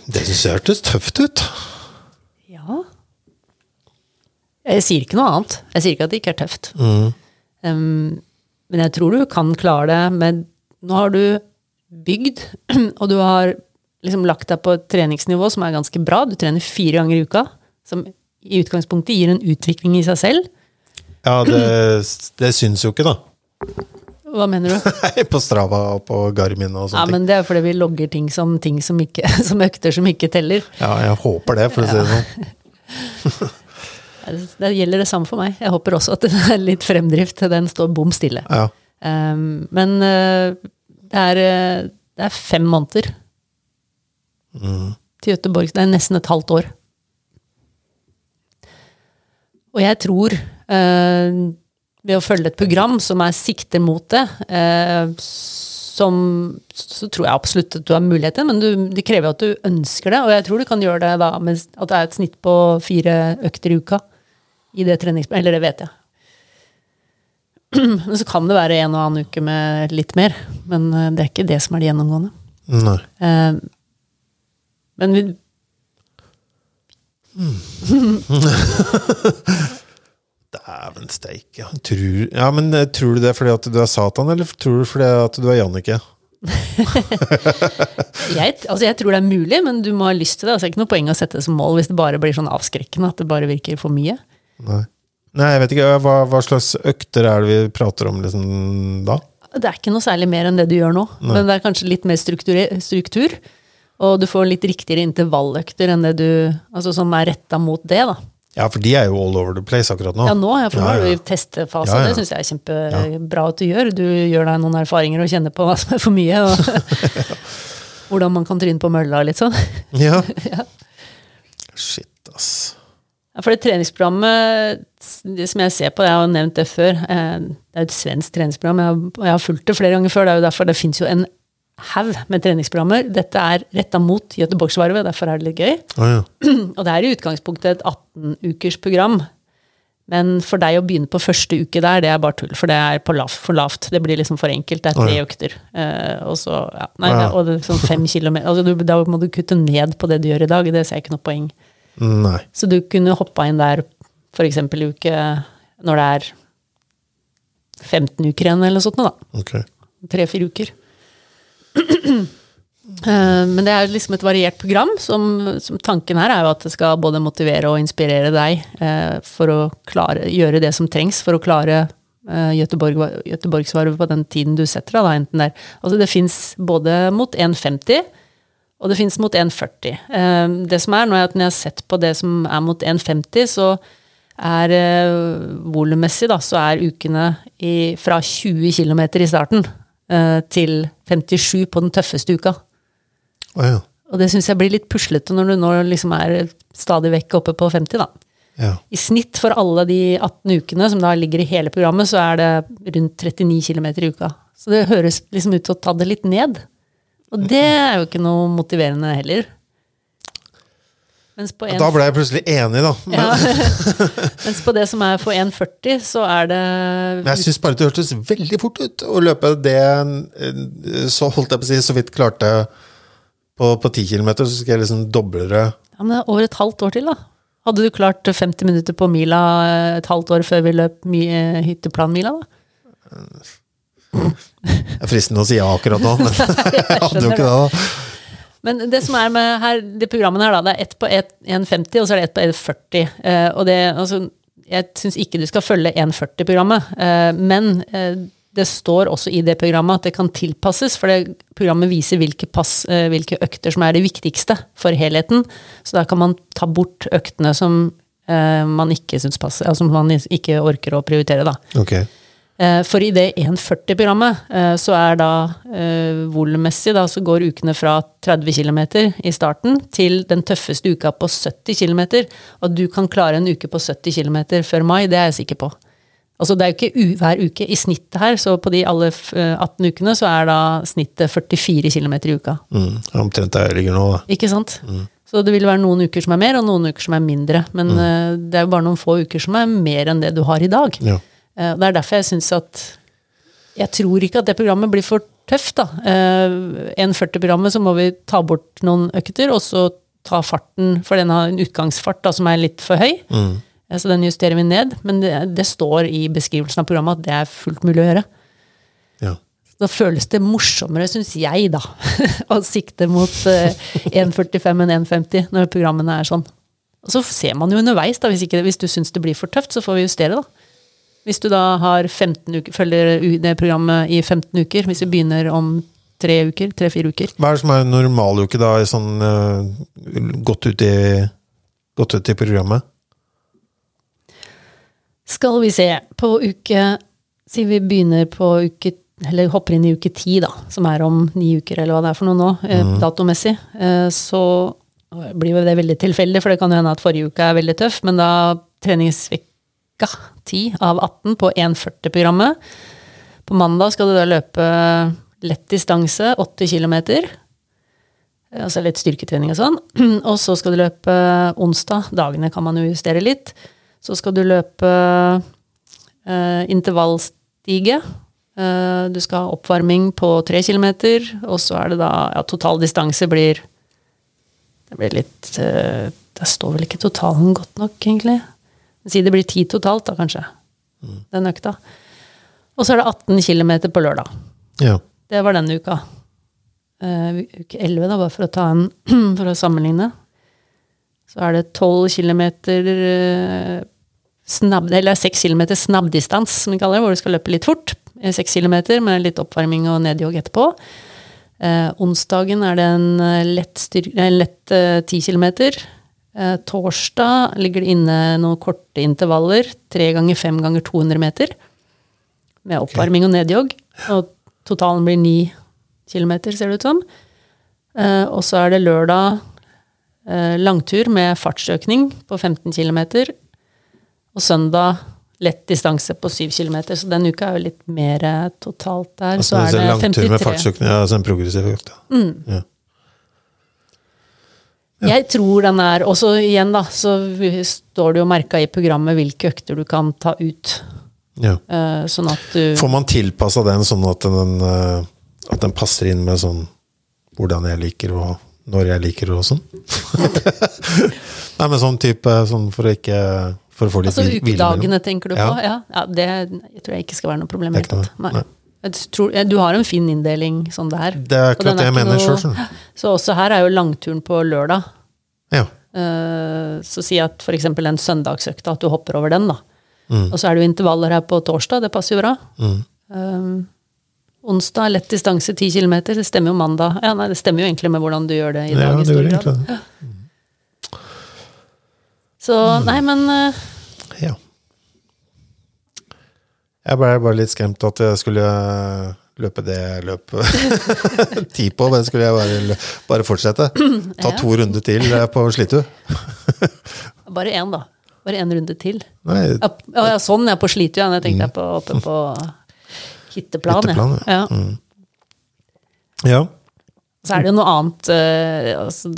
Det syns jeg hørtes tøft ut. Ja. Jeg sier ikke noe annet. Jeg sier ikke at det ikke er tøft. Mm. Um, men jeg tror du kan klare det med Nå har du bygd, og du har liksom lagt deg på et treningsnivå som er ganske bra. Du trener fire ganger i uka, som i utgangspunktet gir en utvikling i seg selv. Ja, det, det syns jo ikke, da. Hva mener du? Nei, på Strava og på Garmin og Ja, ting. men Det er fordi vi logger ting som, ting som, ikke, som økter som ikke teller. Ja, jeg håper det, for å si det sånn. Det gjelder det samme for meg. Jeg håper også at det er litt fremdrift. Den står bom stille. Ja. Um, men uh, det, er, uh, det er fem måneder til Göteborg. Det er nesten et halvt år. Og jeg tror, eh, ved å følge et program som er sikter mot det, eh, som, så tror jeg absolutt at du har muligheter, men du, det krever at du ønsker det. Og jeg tror du kan gjøre det da med at det er et snitt på fire økter i uka. I det treningsprogrammet. Eller det vet jeg. Men så kan det være en og annen uke med litt mer. Men eh, det er ikke det som er det gjennomgående. Nei. Eh, Men vi, Dæven steike. Tror, ja, men eh, tror du det er fordi at du er Satan, eller tror du fordi at du er Jannicke? jeg, altså jeg tror det er mulig, men du må ha lyst til det. Altså det er ikke noe poeng å sette det som mål hvis det bare blir sånn avskrekkende at det bare virker for mye. Nei. Nei, jeg vet ikke. Hva, hva slags økter er det vi prater om liksom, da? Det er ikke noe særlig mer enn det du gjør nå, men det er kanskje litt mer struktur, struktur. Og du får litt riktigere intervalløkter enn det du Altså som er retta mot det, da. Ja, for de er jo all over the place akkurat nå. Ja, nå, ja, for nå er du i testefase, Ja, ja. det syns jeg er kjempebra at du gjør. Du gjør deg noen erfaringer og kjenner på hva som er for mye, og hvordan man kan tryne på mølla litt sånn. Ja. Ja. Shit, ass. Ja, for det treningsprogrammet det som jeg ser på, jeg har nevnt det før, eh, det er et svensk treningsprogram, jeg har, jeg har fulgt det flere ganger før, det er jo derfor det fins jo en haug med treningsprogrammer. Dette er retta mot Göteborgsvarvet, derfor er det litt gøy. Å ja. Og det er i utgangspunktet et 18-ukers program. Men for deg å begynne på første uke der, det er bare tull, for det er på lav, for lavt. Det blir liksom for enkelt. Det er tre Å, ja. økter. Uh, og så, ja, nei, Ja. og det er sånn fem kilometer. Altså, du, da må du kutte ned på det du gjør i dag. Det ser jeg ikke noe poeng. Nei. Så du kunne hoppa inn der f.eks. i uke når det er 15 uker igjen, eller noe sånt. Da. Tre-fire uker. Eh, Men det er liksom et variert program. Som, som tanken her er jo at det skal både motivere og inspirere deg eh, for å klare, gjøre det som trengs for å klare eh, Göteborg, på den tiden du setter deg. Enten der. Altså det fins både mot 1,50 og det fins mot 1,40. Eh, Det som er, når jeg har sett på det som er mot 1,50, så er eh, volummessig da, så er ukene i, fra 20 km i starten til 57 på den tøffeste uka. Oh, ja. Og det syns jeg blir litt puslete når du nå liksom er stadig vekk oppe på 50, da. ja. I snitt for alle de 18 ukene som da ligger i hele programmet, så er det rundt 39 km i uka. Så det høres liksom ut til å ta det litt ned. Og det er jo ikke noe motiverende heller. En, Da ble jeg plutselig enig, da. Men, ja, mens på det som er for 1,40, så er det men jeg syns bare det hørtes veldig fort ut å løpe det eh, så holdt jeg på å si, så vidt klarte på, på 10 km, så skal jeg liksom doble det. ja, men det er over et halvt år til, da. Hadde du klart 50 minutter på mila et halvt år før vi løp eh, hytteplanmila, da? Det er fristende å si ja akkurat nå, men jeg hadde jo ikke det. da. Men det som er med her, de programmene her, da, det er ett på 1,50, og så er det ett på 1,40. Eh, og det, altså, jeg syns ikke du skal følge 1,40-programmet, eh, men eh, det står også i det programmet at det kan tilpasses, for det programmet viser hvilke, pass, hvilke økter som er det viktigste for helheten. Så da kan man ta bort øktene som man ikke syns passer, altså som man ikke orker å prioritere, da. Ok. Eh, For i det 1,40-programmet eh, så er da eh, volummessig da så går ukene fra 30 km i starten til den tøffeste uka på 70 km. Og du kan klare en uke på 70 km før mai, det er jeg sikker på. Altså det er jo ikke hver uke i snittet her, så på de alle eh, 18 ukene så er da snittet 44 km i uka. Mm, omtrent der jeg ligger nå, da. Ikke sant? Så det vil være noen uker som er mer, og noen uker som er mindre. Men mm. det er jo bare noen få uker som er mer enn det du har i dag. Ja. Eh, Det er derfor jeg syns at Jeg tror ikke at det programmet blir for tøft, da. Eh, 1,40-programmet så må vi ta bort noen økter, og så ta farten, for den har en utgangsfart da, som er litt for høy. Mm. Eh, Så den justerer vi ned. Men det, det står i beskrivelsen av programmet at det er fullt mulig å gjøre. ja. Da føles det morsommere, syns jeg, da, å sikte mot eh, 1,45 enn 1,50 når programmene er sånn. Og så ser man jo underveis, da, hvis, ikke, hvis du syns det blir for tøft, så får vi justere, da. Hvis du da har 15 uker, følger det programmet i 15 uker, hvis vi begynner om tre uker, tre-fire uker. Hva er det som er en normaluke, da, i sånn eh, godt ut i godt ut i programmet? Skal vi se, på uke Si vi begynner på uke Eller hopper inn i uke ti, da, som er om ni uker, eller hva det er for noe nå, mm. datomessig. Eh, så blir jo det veldig tilfeldig, for det kan jo hende at forrige uke er veldig tøff, men da treningsvekka 10 av 18 på 1,40-programmet. På mandag skal du da løpe lett distanse, 80 km. Altså litt styrketrening og sånn. Og så skal du løpe onsdag. Dagene kan man jo justere litt. Så skal du løpe eh, intervallstige. Eh, du skal ha oppvarming på tre kilometer, og så er det da Ja, total distanse blir Det blir litt eh, Det står vel ikke totalen godt nok, egentlig. Si det blir ti totalt, da, kanskje. Den økta. Og så er det 18 km på lørdag. Ja. Det var denne uka. Uh, uke 11, da, bare for å ta en For å sammenligne. Så er det 12 km snabb, eller 6 km snabbdistans, som vi kaller det, hvor du skal løpe litt fort. 6 km med litt oppvarming og nedjogg etterpå. Eh, onsdagen er det en eh, lett, styr, eh, lett eh, 10 km. Eh, torsdag ligger det inne noen korte intervaller. Tre ganger fem ganger 200 meter. Med oppvarming og nedjogg. Og totalen blir ni kilometer, ser det ut som. Eh, og så er det lørdag eh, langtur med fartsøkning på 15 km. Og søndag lett distanse på 7 km. Så den uka er jo litt mer eh, totalt der. Altså, så er det langtur med fartsøkning, altså en progressiv økt. Ja. Ja. Jeg tror den er Og så igjen, da, så står det jo merka i programmet hvilke økter du kan ta ut. Ja. Uh, Sånn at du Får man tilpassa den sånn at den, uh, at den passer inn med sånn hvordan jeg liker og når jeg liker og sånn? Nei, men sånn type sånn for å ikke For å få litt Altså hvile mellom. ukedagene, tenker du på? Ja. Ja, ja det jeg tror jeg ikke skal være noe problem. Det er ikke noe, Nei. Jeg tror, ja, du har en fin inndeling sånn der. Det er akkurat det jeg mener noe-. Sånn. Så også her er jo langturen på lørdag. Ja. Eh, Så si at f.eks. en søndagsøkta, at du hopper over den, da. Mm. Og så er det jo intervaller her på torsdag, det passer jo bra. Mm. Um, onsdag, lett distanse, 10 km. Det stemmer jo mandag. Ja, nei, det stemmer jo egentlig med hvordan du gjør det i ja, dag. i det gjør egentlig det. Så nei, men uh, Ja. Jeg ble bare litt skremt at jeg skulle løpe det jeg løp ti på, men skulle jeg bare, bare fortsette. Ta to runder til eh, på Slitu. bare én, da. Bare én runde til. Nei, Ja, ja, sånn, jeg på Slitu, ja. Jeg tenkte jeg på, oppe på hytteplan. Hytteplan, ja. ja. Ja. ja. Så er det jo noe annet eh, altså,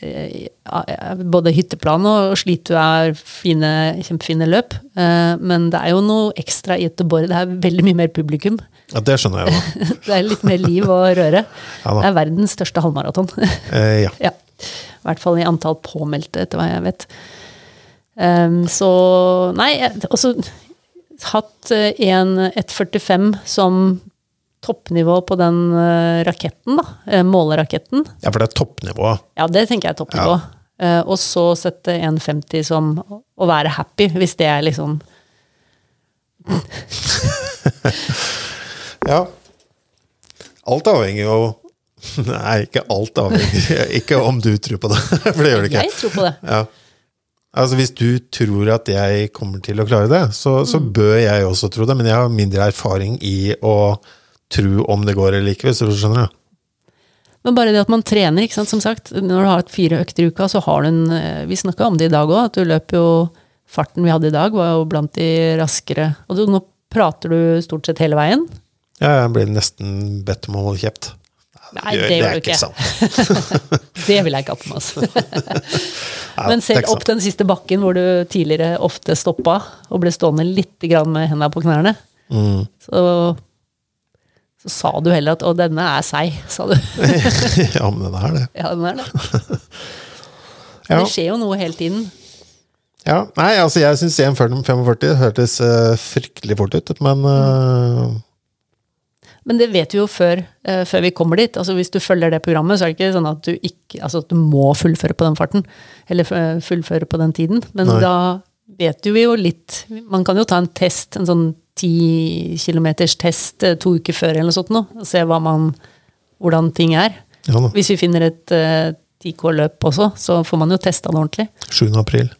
eh, Både hytteplan og Slitu er fine, kjempefine løp. eh, men det er jo noe ekstra i Göteborg. Det er veldig mye mer publikum. ja, det skjønner jeg jo. Det er litt mer liv og røre. Ja. Det er verdens største halvmaraton. Eh, ja. ja. I hvert fall i antall påmeldte, etter hva jeg vet. Um, så Nei, også hatt eh, en 1,45 som toppnivå på den eh, raketten, da. eh, Måleraketten. ja, for det er toppnivået. Ja, det tenker jeg er toppnivå. Ja. og så sette 1,50 som å være happy, hvis det er liksom Ja. Alt avhenger jo Nei, ikke alt avhenger. Ikke om du tror på det, for det gjør det ikke. Jeg tror på det. Ja. Altså Hvis du tror at jeg kommer til å klare det, så, så bør jeg også tro det. Men jeg har mindre erfaring i å tro om det går eller ikke, hvis du skjønner. det. Men bare det at man trener, ikke sant. Som sagt, når du har hatt fire økter i uka, så har du en eh, Vi snakka om det i dag òg, at du løper jo farten vi hadde i dag, var jo blant de raskere. Og du, nå prater du stort sett hele veien. Ja, jeg blir nesten bedt om å holde kjeft. Nei, gjør- det gjør du ikke. sant. Det vil jeg ikke ha på meg. Altså. Men selv opp den siste bakken hvor du tidligere ofte stoppa og ble stående litt med hendene på knærne, Mm. så, så sa du heller at 'å, denne er seig', sa du. ja, men den er det. Ja, den er det. Ja. Det skjer jo noe hele tiden. Ja, nei, altså jeg syns 1,45 hørtes uh, fryktelig fort ut, men uh... Men det vet vi jo før, uh, før vi kommer dit. Altså Hvis du følger det programmet, så er det ikke sånn at du, ikke, altså at du må fullføre på den farten. Eller fullføre på den tiden. Men Nei. da vet du jo litt Man kan jo ta en test, en sånn ti kilometers test eh, to uker før eller noe sånt nå, og se hva man, hvordan ting er. ja. Hvis vi finner et uh, 10K-løp også, så får man jo testa det ordentlig. 7. april.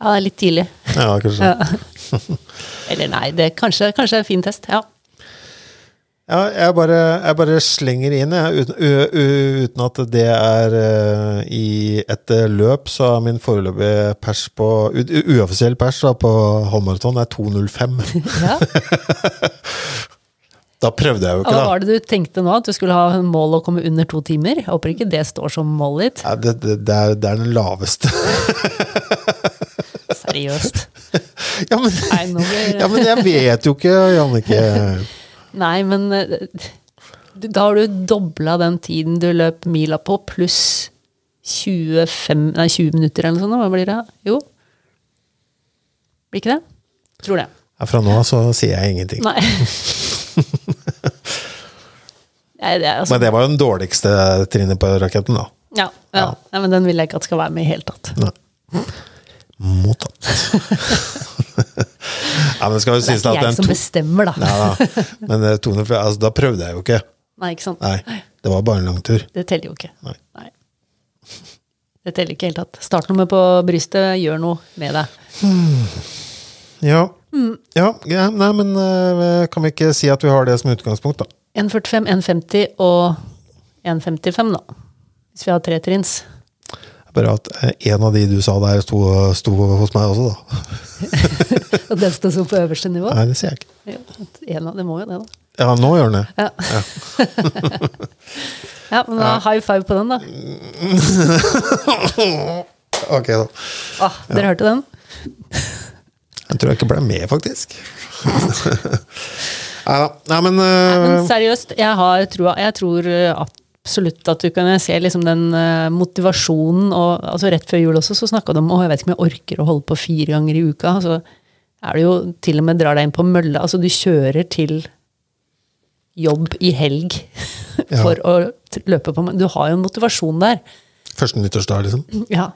Ja, det er litt tidlig. Ja, kanskje. Ja. Eller nei, det er kanskje, kanskje en fin test. Ja. Ja, jeg bare, jeg bare slenger inn, jeg, uten, uten at det er uh, i et eh, løp, så er min foreløpige pers på Uoffisiell pers da, på halvmaraton er 2.05. ja. Da prøvde jeg jo ikke, Hva var det du tenkte nå? At du skulle ha mål å komme under to timer? Jeg håper ikke det står som mål ditt. Ja, det, det, det, er, det er den laveste. Seriøst. ja, men, ja, men jeg vet jo ikke, Jannicke. Nei, men eh, da har du dobla den tiden du løp mila på, pluss 25, nei, 20 minutter eller noe sånt. Hva blir det? Jo. Blir ikke det? Tror det. Ja, fra nå av så sier jeg ingenting. Nei. Nei, det altså, Men det var jo den dårligste trinnet på raketten, da. ja, ja. Nei, men den vil jeg ikke at skal være med i hele tatt. Nei. Mottatt. ja, men det Det er ikke jeg som bestemmer, da. Nei, da. Men tone, altså, da prøvde jeg jo ikke. Nei, ikke sant? Nei, det var bare en lang tur. Det teller jo ikke. Nei. Nei. Det teller ikke i det hele tatt. Startnummer på brystet gjør noe med deg. Ja. Mm. ja, ja nei, men eh, kan vi ikke si at vi har det som utgangspunkt, da? 1,45, 1,50 og 1,55, da. Hvis vi har tre trinns. Bare at eh, en av de du sa der, sto, sto hos meg også, da. Og den står så på øverste nivå. Nei, det sier jeg ikke. Jo, en av, det må jo det, da. Ja, nå gjør den det. Ja, ja men da high five på den, da. Ok, da. Ah, dere hørte den? Jeg tror jeg ikke ble med, faktisk. Nei da. Nei, men, Nei, eh, men seriøst, jeg har trua. Jeg tror eh, absolutt at du kan se liksom den eh, motivasjonen og altså Rett før jul også så snakka de om å jeg vet ikke om jeg orker å holde på fire ganger i uka. Så er det jo til og med drar deg inn på mølle. Altså du kjører til jobb i helg Ja. for å løpe på Du har jo en motivasjon der. første nyttårsdag, liksom. Ja.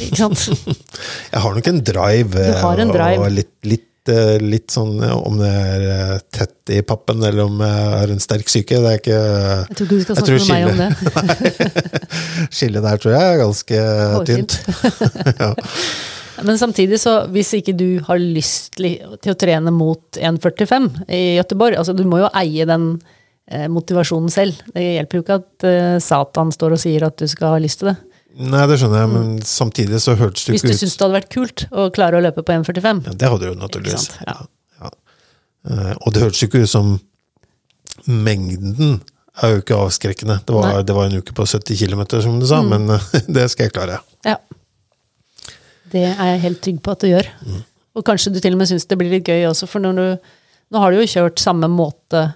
Ikke sant? Jeg har nok en drive. Har en drive. Og litt, litt, litt sånn eh, om det er eh, tett i pappen, eller om jeg har en sterk syke. Det er ikke Jeg tror ikke du skal snakke med meg om det. Skillet der tror jeg er ganske tynt. ja. Men samtidig, så hvis ikke du har lyst til å trene mot 1,45 i Gøteborg altså Du må jo eie den eh, motivasjonen selv. Det hjelper jo ikke at eh, Satan står og sier at du skal ha lyst til det. Nei, det skjønner jeg, men samtidig så hørtes det ikke ut Hvis du syns det hadde vært kult å klare å løpe på 1,45. ja, Det hadde du naturligvis. Ja. Ja. Eh, Og det hørtes ikke ut som Mengden er jo ikke avskrekkende. Det var, det var en uke på 70 km, som du sa, men eh, det skal jeg klare. Ja. Det er jeg helt trygg på at du gjør. Og kanskje du til og med syns det blir litt gøy også, for du Nå har du jo kjørt samme måte,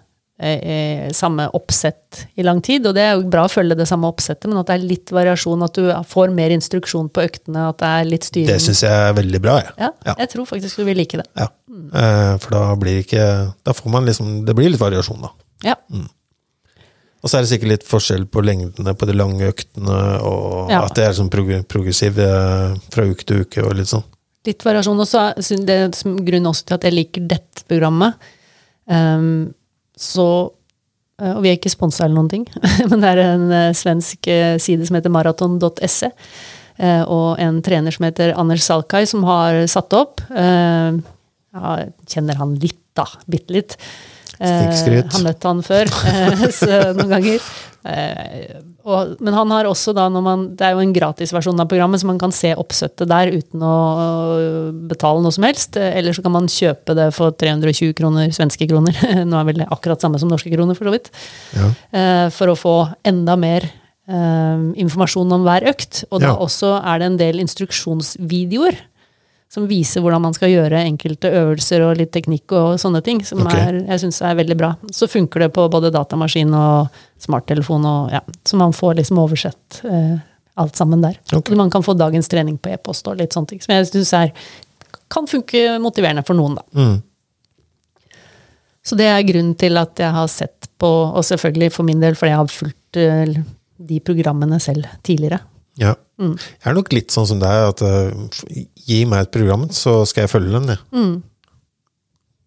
eh, eh, samme oppsett i lang tid, og det er jo bra å følge det samme oppsettet, men at det er litt variasjon, at du får mer instruksjon på øktene, at det er litt styring. Det syns jeg er veldig bra. Jeg. ja, Ja. jeg tror faktisk du vil like det. Ja. Eh, For da blir ikke Da får man liksom Det blir litt variasjon, da. Ja. Og så er det sikkert litt forskjell på lengdene på de lange øktene, og Ja. at det er sånn prog progressiv eh, fra uke til uke og litt sånn. Litt variasjon Og så er det grunnen også til at jeg liker dette programmet. Ehm, så eh, Og vi er ikke sponsa eller noen ting, men det er en eh, svensk eh, side som heter maraton.se. og en trener som heter Anders Salkai, som har satt opp. Jeg kjenner han litt, da. Bitte litt. Snikskryt. har møtt han før eh, så, noen ganger. Eh, og, men han har også da, når man, det er jo en gratisversjon av programmet, så man kan se oppsettet der uten å betale noe som helst. Eh, Eller så kan man kjøpe det for 320 kroner svenske kroner. Nå er vel det akkurat samme som norske kroner, for så vidt. Ja. Eh, for å få enda mer eh, informasjon om hver økt. Og da Ja. også er det en del instruksjonsvideoer som viser hvordan man skal gjøre enkelte øvelser og litt teknikk og sånne ting, som okay. er, jeg syns er veldig bra. Så funker det på både datamaskin og smarttelefon, og ja, så man får liksom oversett eh, alt sammen der. Okay. Man kan få dagens trening på e-post og litt sånne ting, som jeg syns kan funke motiverende for noen, da. Mm. Så det er grunnen til at jeg har sett på, og selvfølgelig for min del, fordi jeg har fulgt eh, de programmene selv tidligere. Ja. Mm. Jeg er nok litt sånn som deg, at f- gi meg et program, så skal jeg følge den. jeg.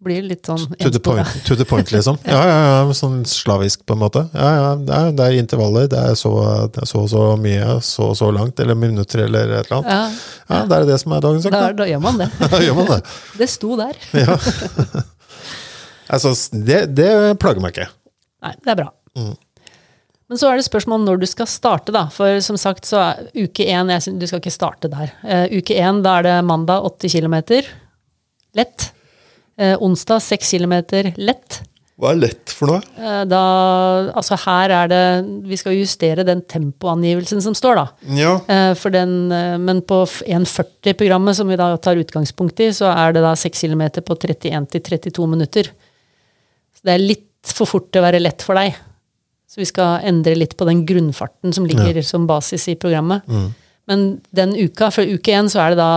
Blir litt sånn To the point, to the point liksom. Ja, ja, ja, sånn slavisk på en måte. Ja, ja, det er, det er intervaller, det er så, er så så mye, så og så langt, eller minutter, eller et eller annet. Ja, Ja, det er det som er dagens da, da gjør man det. Da gjør man det. Det sto der. Ja. altså, det, det plager meg ikke. Nei, det er bra. Mm. Men så er det spørsmål om når du skal starte, da. For som sagt, så er uke én Du skal ikke starte der. Uh, uke én, da er det mandag 80 km. Lett. Uh, onsdag 6 km. Lett. Hva er lett for noe? Uh, da Altså, her er det Vi skal justere den tempoangivelsen som står, da. Ja. For den, men på 1,40-programmet, som vi da tar utgangspunkt i, så er det da 6 km på 31 til 32 minutter. Så det er litt for fort til å være lett for deg. Så vi skal endre litt på den grunnfarten som ligger som basis i programmet. Men den uka, for uke én, så er det da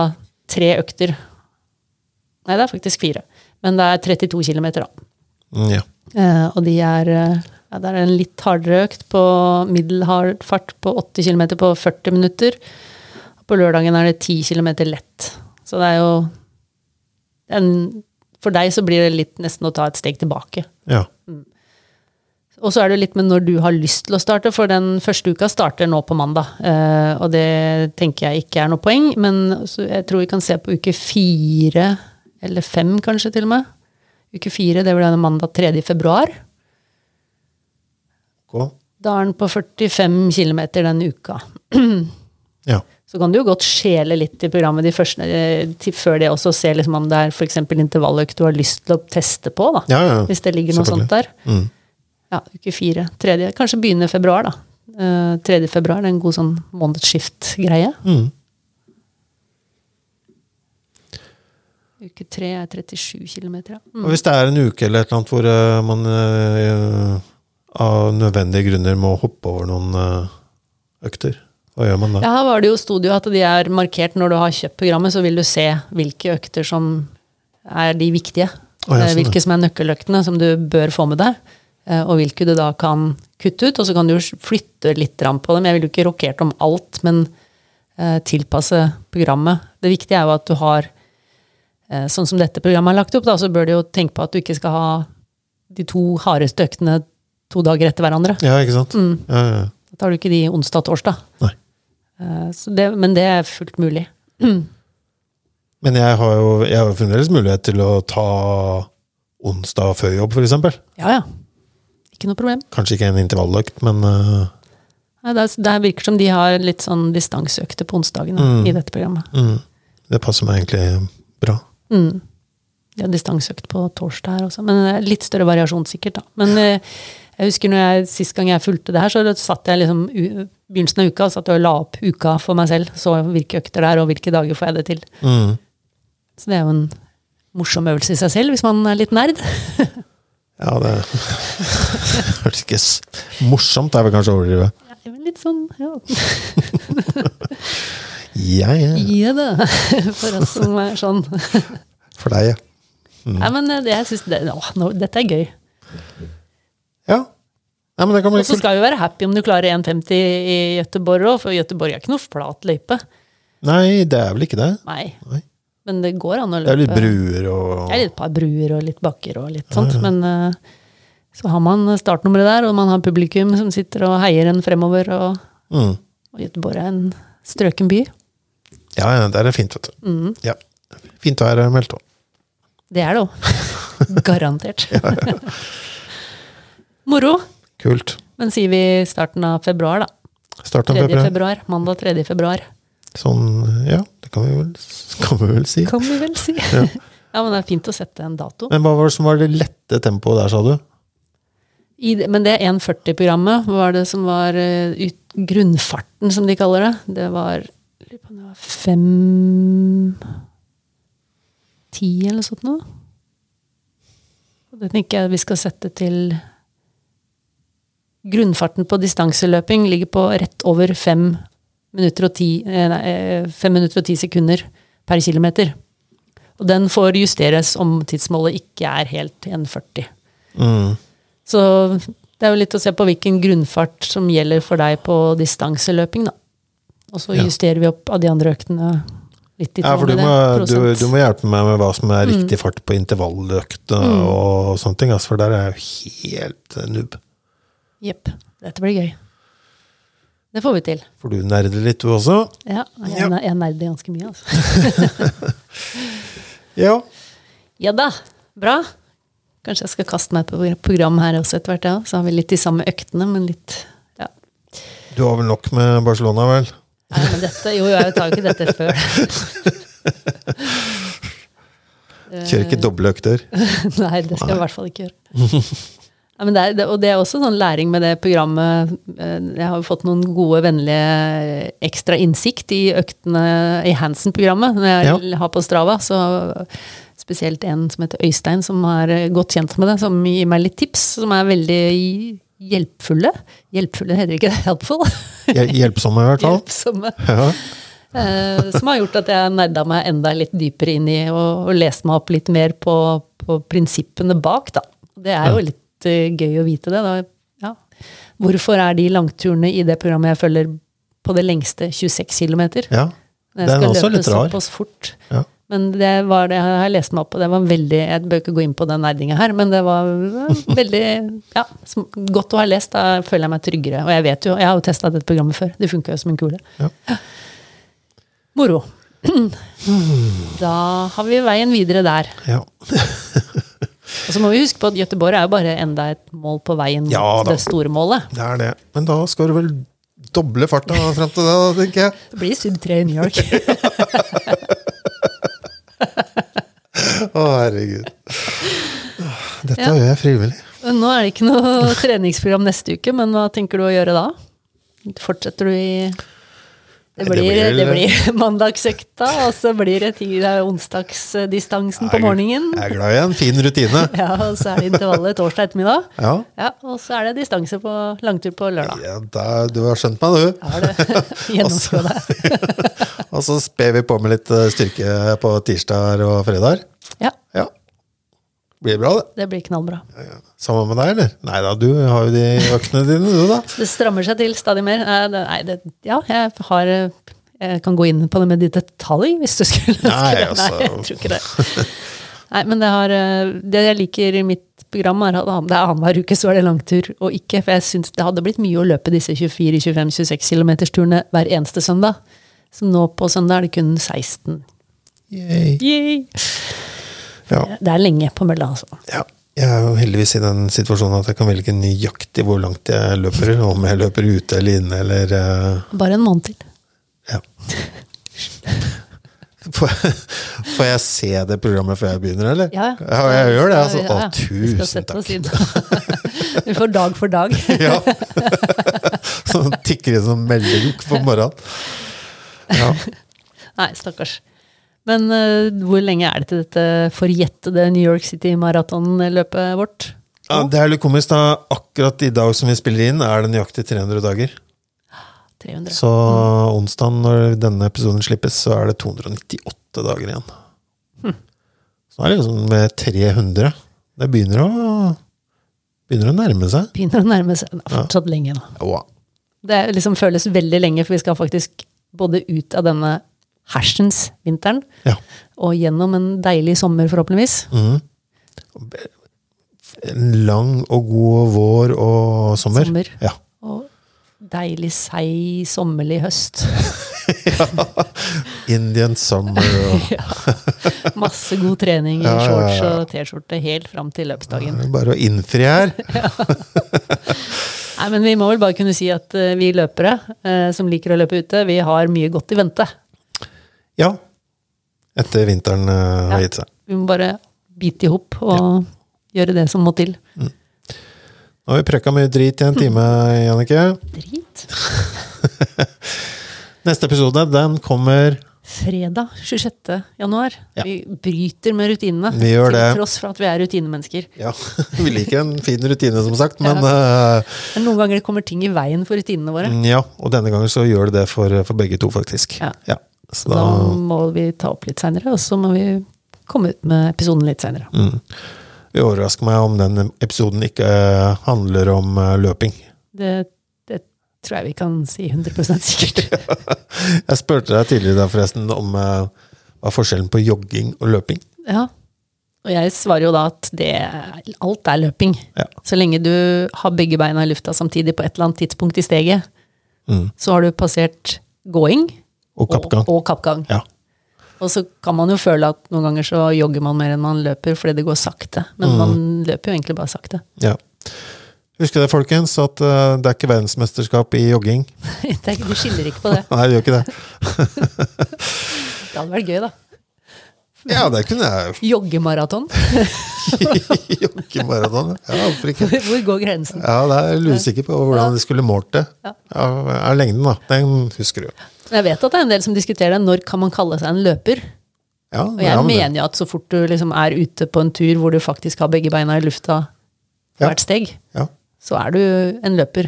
tre økter. Nei, det er faktisk fire. Men det er 32 km, da. Mm, ja. Eh, og de er eh, ja, Det er en litt hardere økt på middelhard fart på 80 km på 40 minutter. På lørdagen er det 10 km lett. Så det er jo en, For deg så blir det litt nesten å ta et steg tilbake. ja. Og så er det litt med når du har lyst til å starte, for den første uka starter nå på mandag. Eh, og det tenker jeg ikke er noe poeng, men jeg tror vi kan se på uke fire, eller fem kanskje til og med. Uke fire, det blir denne mandag 3. februar. Gå. Da er den på 45 km den uka. Ja. Så kan du jo godt skjele litt i programmet de første, eh, til, før det også, se liksom om det er f.eks. intervalløkt du har lyst til å teste på. da. Ja, ja. Hvis det ligger noe sånt der. Mm. Ja, uke fire. Tredje, kanskje begynne i februar, da. Eh, 3. februar det er en god sånn månedsskift-greie. Mm. Uke tre er 37 km, ja. Mm. Og hvis det er en uke eller et eller annet hvor uh, man uh, av nødvendige grunner må hoppe over noen uh, økter, hva gjør man da? Ja, her var det jo studio at de er markert når du har kjøpt programmet, så vil du se hvilke økter som er de viktige. Oh, ja, sånn, hvilke som er nøkkeløktene som du bør få med deg. Eh, Og hvilke du da kan kutte ut, og så kan du flytte litt på dem. Jeg ville jo ikke rokert om alt, men eh, tilpasse programmet. Det viktige er jo at du har eh, Sånn som dette programmet er lagt opp, da, så bør du jo tenke på at du ikke skal ha de to hardeste øktene to dager etter hverandre. Ja, ikke sant? Mm. Ja, ja. Da tar du ikke de onsdag og torsdag. Nei. Så det, men det er fullt mulig. Men jeg har jo jeg har fremdeles mulighet til å ta onsdag før jobb, eksempel. Ja, ja. Ikke noe problem. Kanskje ikke en intervalløkt, men uh... Nei, det, det virker som de har litt sånn distanseøkte på onsdagen Mm. i dette programmet. mm, det passer meg egentlig bra. Mm. De har distanseøkt på torsdag her også, men litt større variasjon sikkert. da. Men uh, jeg husker når jeg, sist gang jeg fulgte det her, så satt jeg liksom begynnelsen av uka satt jeg og la opp uka for meg selv. Så hvilke økter det er, og hvilke dager får jeg det til. Mm. Så det er jo en morsom øvelse i seg selv, hvis man er litt nerd. Ja, det hørtes ikke morsomt, er vel kanskje å overdrive. Ja, litt sånn, ja. Ja, ja. Ja da. For oss som er sånn. For deg, ja. Nei, men eh, jeg synes det, å, dette er gøy. Ja. Nei, men det kan Og så skal vi være happy om du klarer 1,50 i Gøteborg òg, for Gøteborg er ikke noe flat løype. Nei, det er vel ikke det. Nei. Nei. Men det går an å løpe. Det er litt bruer og Det er litt par bruer og litt bakker og litt sånt. Men eh, så har man startnummeret der, og man har publikum som sitter og heier en fremover. Og, mm. og Göteborg er en strøken by. Ja, ja, der er det fint, vet du. Mm. Ja. Fint vær er meldt òg. Det er det òg. Garantert. Moro. Kult. Men sier vi starten av februar, da. Starten av februar. februar. Mandag 3. februar. Sånn, ja, det kan vi vel, kan vi vel si. Kan vi vel si. Ja. Ja, men det er fint å sette en dato. Men hva var det som var det lette tempoet der, sa du? I, men det 1.40-programmet var det som var eh, ut, grunnfarten, som de kaller det. Det var det var fem Ti eller noe sånt noe. Det tenker jeg vi skal sette til Grunnfarten på distanseløping ligger på rett over fem minutter og ti, eh, nei, eh, fem minutter og ti sekunder per kilometer. Og den får justeres om tidsmålet ikke er helt 1,40. Mm. Så det er jo litt å se på hvilken grunnfart som gjelder for deg på distanseløping, da. Og så Ja. justerer vi opp av de andre øktene litt i Ja, for du med må, det. du, du må hjelpe meg med hva som er Mm. riktig fart på intervalløkt og sånne ting, altså, for der er jeg jo helt eh, noob. Jepp. Dette blir gøy. Det får vi til. For du nerder litt, du også? Ja, jeg, Ja. jeg nerder ganske mye, altså. Ja. Ja da, bra. Kanskje jeg skal kaste meg på program her også etter hvert, ja. Så har vi litt de samme øktene, men litt ja. Du har vel nok med Barcelona, vel? Nei, men dette, jo, jo, jeg tar jo ikke dette før. Kjører ikke doble økter? Nei, det skal jeg i hvert fall ikke gjøre. Ja, men det er, det, og det er også sånn læring med det programmet. Eh, Jeg har jo fått noen gode, vennlige ekstra innsikt i øktene i Hansen-programmet når jeg har på Strava. Så spesielt en som heter Øystein, som er godt kjent med det, som gir meg litt tips, som er veldig hjelpfulle. Hjelpfulle heter ikke det? Helpful? Hjel- Hjelpsomme, i hvert fall. Hjelpsomme. Ja. Eh, som har gjort at jeg nerda meg enda litt dypere inn i og, og lest meg opp litt mer på, på prinsippene bak, da. Det er jo litt eh, gøy å vite det. Da. Ja. Hvorfor er de langturene i det programmet jeg følger på det lengste 26 km? ja. Den er også litt rar. såpass fort. Ja. Men det var det jeg har lest meg opp på. Det var veldig, Jeg bør ikke gå inn på den nerdinga her, men det var veldig ja, godt å ha lest. Da føler jeg meg tryggere. Og jeg vet jo, jeg har jo testa dette programmet før. Det funka jo som en kule. Ja. Moro. Da har vi veien videre der. ja. Og så må vi huske på at Gøteborg er jo bare enda et mål på veien mot Ja det store målet. Det er det. Men da skal du vel doble farta frem til det, da, tenker jeg. Det blir sub 3 i New York. Å, herregud. Dette Ja. gjør jeg frivillig. Nå er det ikke noe treningsprogram neste uke, men hva tenker du å gjøre da? Fortsetter du i Det blir, det blir, det blir mandagsøkta, og så blir det, det onsdagsdistansen på morgenen. Jeg er glad i en fin rutine. Ja, og så er det intervallet torsdag ettermiddag. Ja. Ja, og så er det distanse på langtur på lørdag. ja da, du har skjønt meg, du. Ja, det gjennomskua det. Og så sper vi på med litt eh, styrke på tirsdager og fredager. Ja, Ja. Blir bra, det. det blir knallbra. Sammen med deg, eller? Nei da, du har jo de øktene dine, du, da. Det strammer seg til stadig mer. Nei, det, ja, jeg har Jeg kan gå inn på det med de detalj, hvis du skulle ønske Nei, det. altså. Nei, jeg tror ikke det. Nei, men det, har, eh, det jeg liker i mitt program, er at det er annenhver uke så er det langtur, og ikke For jeg syns det hadde blitt mye å løpe disse 24-25-26 km-turene hver eneste søndag. Så nå på søndag er det kun 16. Yay. Yay! Ja. Det er lenge på mølla, altså. ja. Jeg er jo heldigvis i den situasjonen at jeg kan velge nøyaktig hvor langt jeg løper. Om jeg løper ute eller inne, eller uh... Bare en måned til. Ja. Får, får jeg se det programmet før jeg begynner, eller? Ja, ja jeg gjør det. Altså. Ja, ja. Å, tusen takk. Vi får dag for dag. Ja. Sånn tikker inn som melding på morgenen. Ja. Nei, stakkars. Men uh, hvor lenge er det til dette forjettede New York City maratonløpet vårt? Ja, det er litt komisk, da. Akkurat i dag som vi spiller inn, er det nøyaktig 300 dager. 300. Så onsdag, når denne episoden slippes, så er det 298 dager igjen. Så er det liksom med 300. Det begynner å, begynner å nærme seg. Begynner å nærme seg. Det er fortsatt lenge nå. Ja. Det liksom føles veldig lenge, for vi skal faktisk både ut av denne hersens vinteren ja. og gjennom en deilig sommer, forhåpentligvis. En lang og god vår og sommer. Sommer. Ja. Og deilig seig sommerlig høst. Indian summer og Ja. Masse god trening i Ja, ja, ja. shorts og T-skjorte helt fram til løpsdagen. Bare å innfri her. Nei, men Vi må vel bare kunne si at eh, vi løpere eh, som liker å løpe ute, vi har mye godt i vente. Ja. Etter vinteren eh, har Ja. gitt seg. Vi må bare bite i hop og gjøre det som må til. Nå har vi prøka mye drit i en time, Jannicke. Drit. Neste episode den kommer Fredag 26. januar. Ja. Vi bryter med rutinene. Vi gjør til det. tross for at vi er rutinemennesker. Ja, vi liker en fin rutine, som sagt, men eh, Men noen ganger kommer ting i veien for rutinene våre. ja. Og denne gangen så gjør det det for, for begge to, faktisk. Ja. Så Da da må vi ta opp litt seinere, og så må vi komme ut med episoden litt seinere. mm. Det overrasker meg om den episoden ikke eh, handler om eh, løping. Det, det tror jeg vi kan si 100 sikkert. Jeg spurte deg tidligere forresten om eh, hva er forskjellen på jogging og løping. Ja. Og jeg svarer jo da at det, alt er løping. Ja. Så lenge du har begge beina i lufta samtidig på et eller annet tidspunkt i steget, Mm. så har du passert gåing Og kappgang. og, og kappgang. Ja. Og så kan man jo føle at noen ganger så jogger man mer enn man løper fordi det går sakte. Mm. Men man løper jo egentlig bare sakte. ja. Husk det, folkens, at eh, det er ikke verdensmesterskap i jogging. Det er, ikke- du skiller ikke på det. Nei, du gjør ikke det. Det hadde vært gøy, da. Ja, det kunne jeg Joggemaraton. Joggemaraton. Ja, hvorfor ikke? Hvor går grensen? Ja, det er jeg usikker på hvordan de skulle målt det. Ja. Ja, lengden, da. Den husker du. Jeg vet at det er en del som diskuterer det. Når kan man kalle seg en løper? Ja, Og jeg ja, men mener jo at så fort du liksom er ute på en tur hvor du faktisk har begge beina i lufta Ja. hvert steg, Ja, så er du en løper.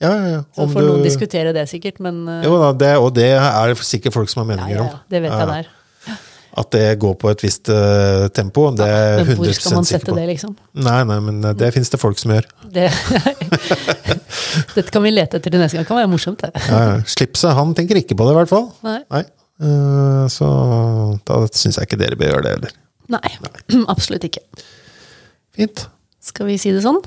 ja, ja. ja. Så får du- noen diskutere det sikkert, men eh, Jo da, det, og det er sikkert folk som har ja, meninger ja, om. ja, det vet Ja, jeg der. At det går på et visst uh, tempo, det er jeg Men hvor skal man sette det, liksom? Nei, nei, men eh, det fins det folk som gjør. Det, Dette kan vi lete etter til neste gang. Det kan være morsomt, det. Ja, ja. Slipset, han tenker ikke på det, i hvert fall. Nei. Nei. Uh, så da syns jeg ikke dere bør gjøre det heller. Nei, absolutt ikke. Fint. Skal vi si det sånn?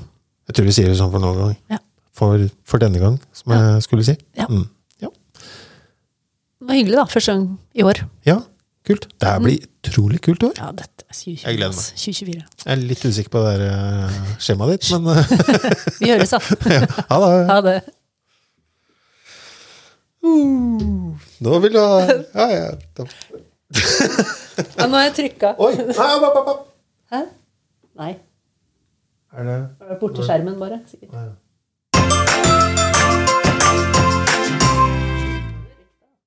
Jeg tror vi sier det sånn for noen gang. Ja. For, for denne gang, som jeg skulle si. Ja. Mm. ja. Det var hyggelig, da. Første gang i år. Ja, kult. Det her blir utrolig kult år. Ja, dette er 2024. Jeg gleder meg. 2024. Jeg er litt usikker på det der eh, skjemaet ditt, men eh, Vi høres, da. ha det. Ha det. Nå vil du ha Ja, ja. Ja, nå har jeg trykka. Oi! Nei, opp, opp, opp. Hæ? Nei. Er det Borti skjermen, bare. Sikkert. Ja, ja.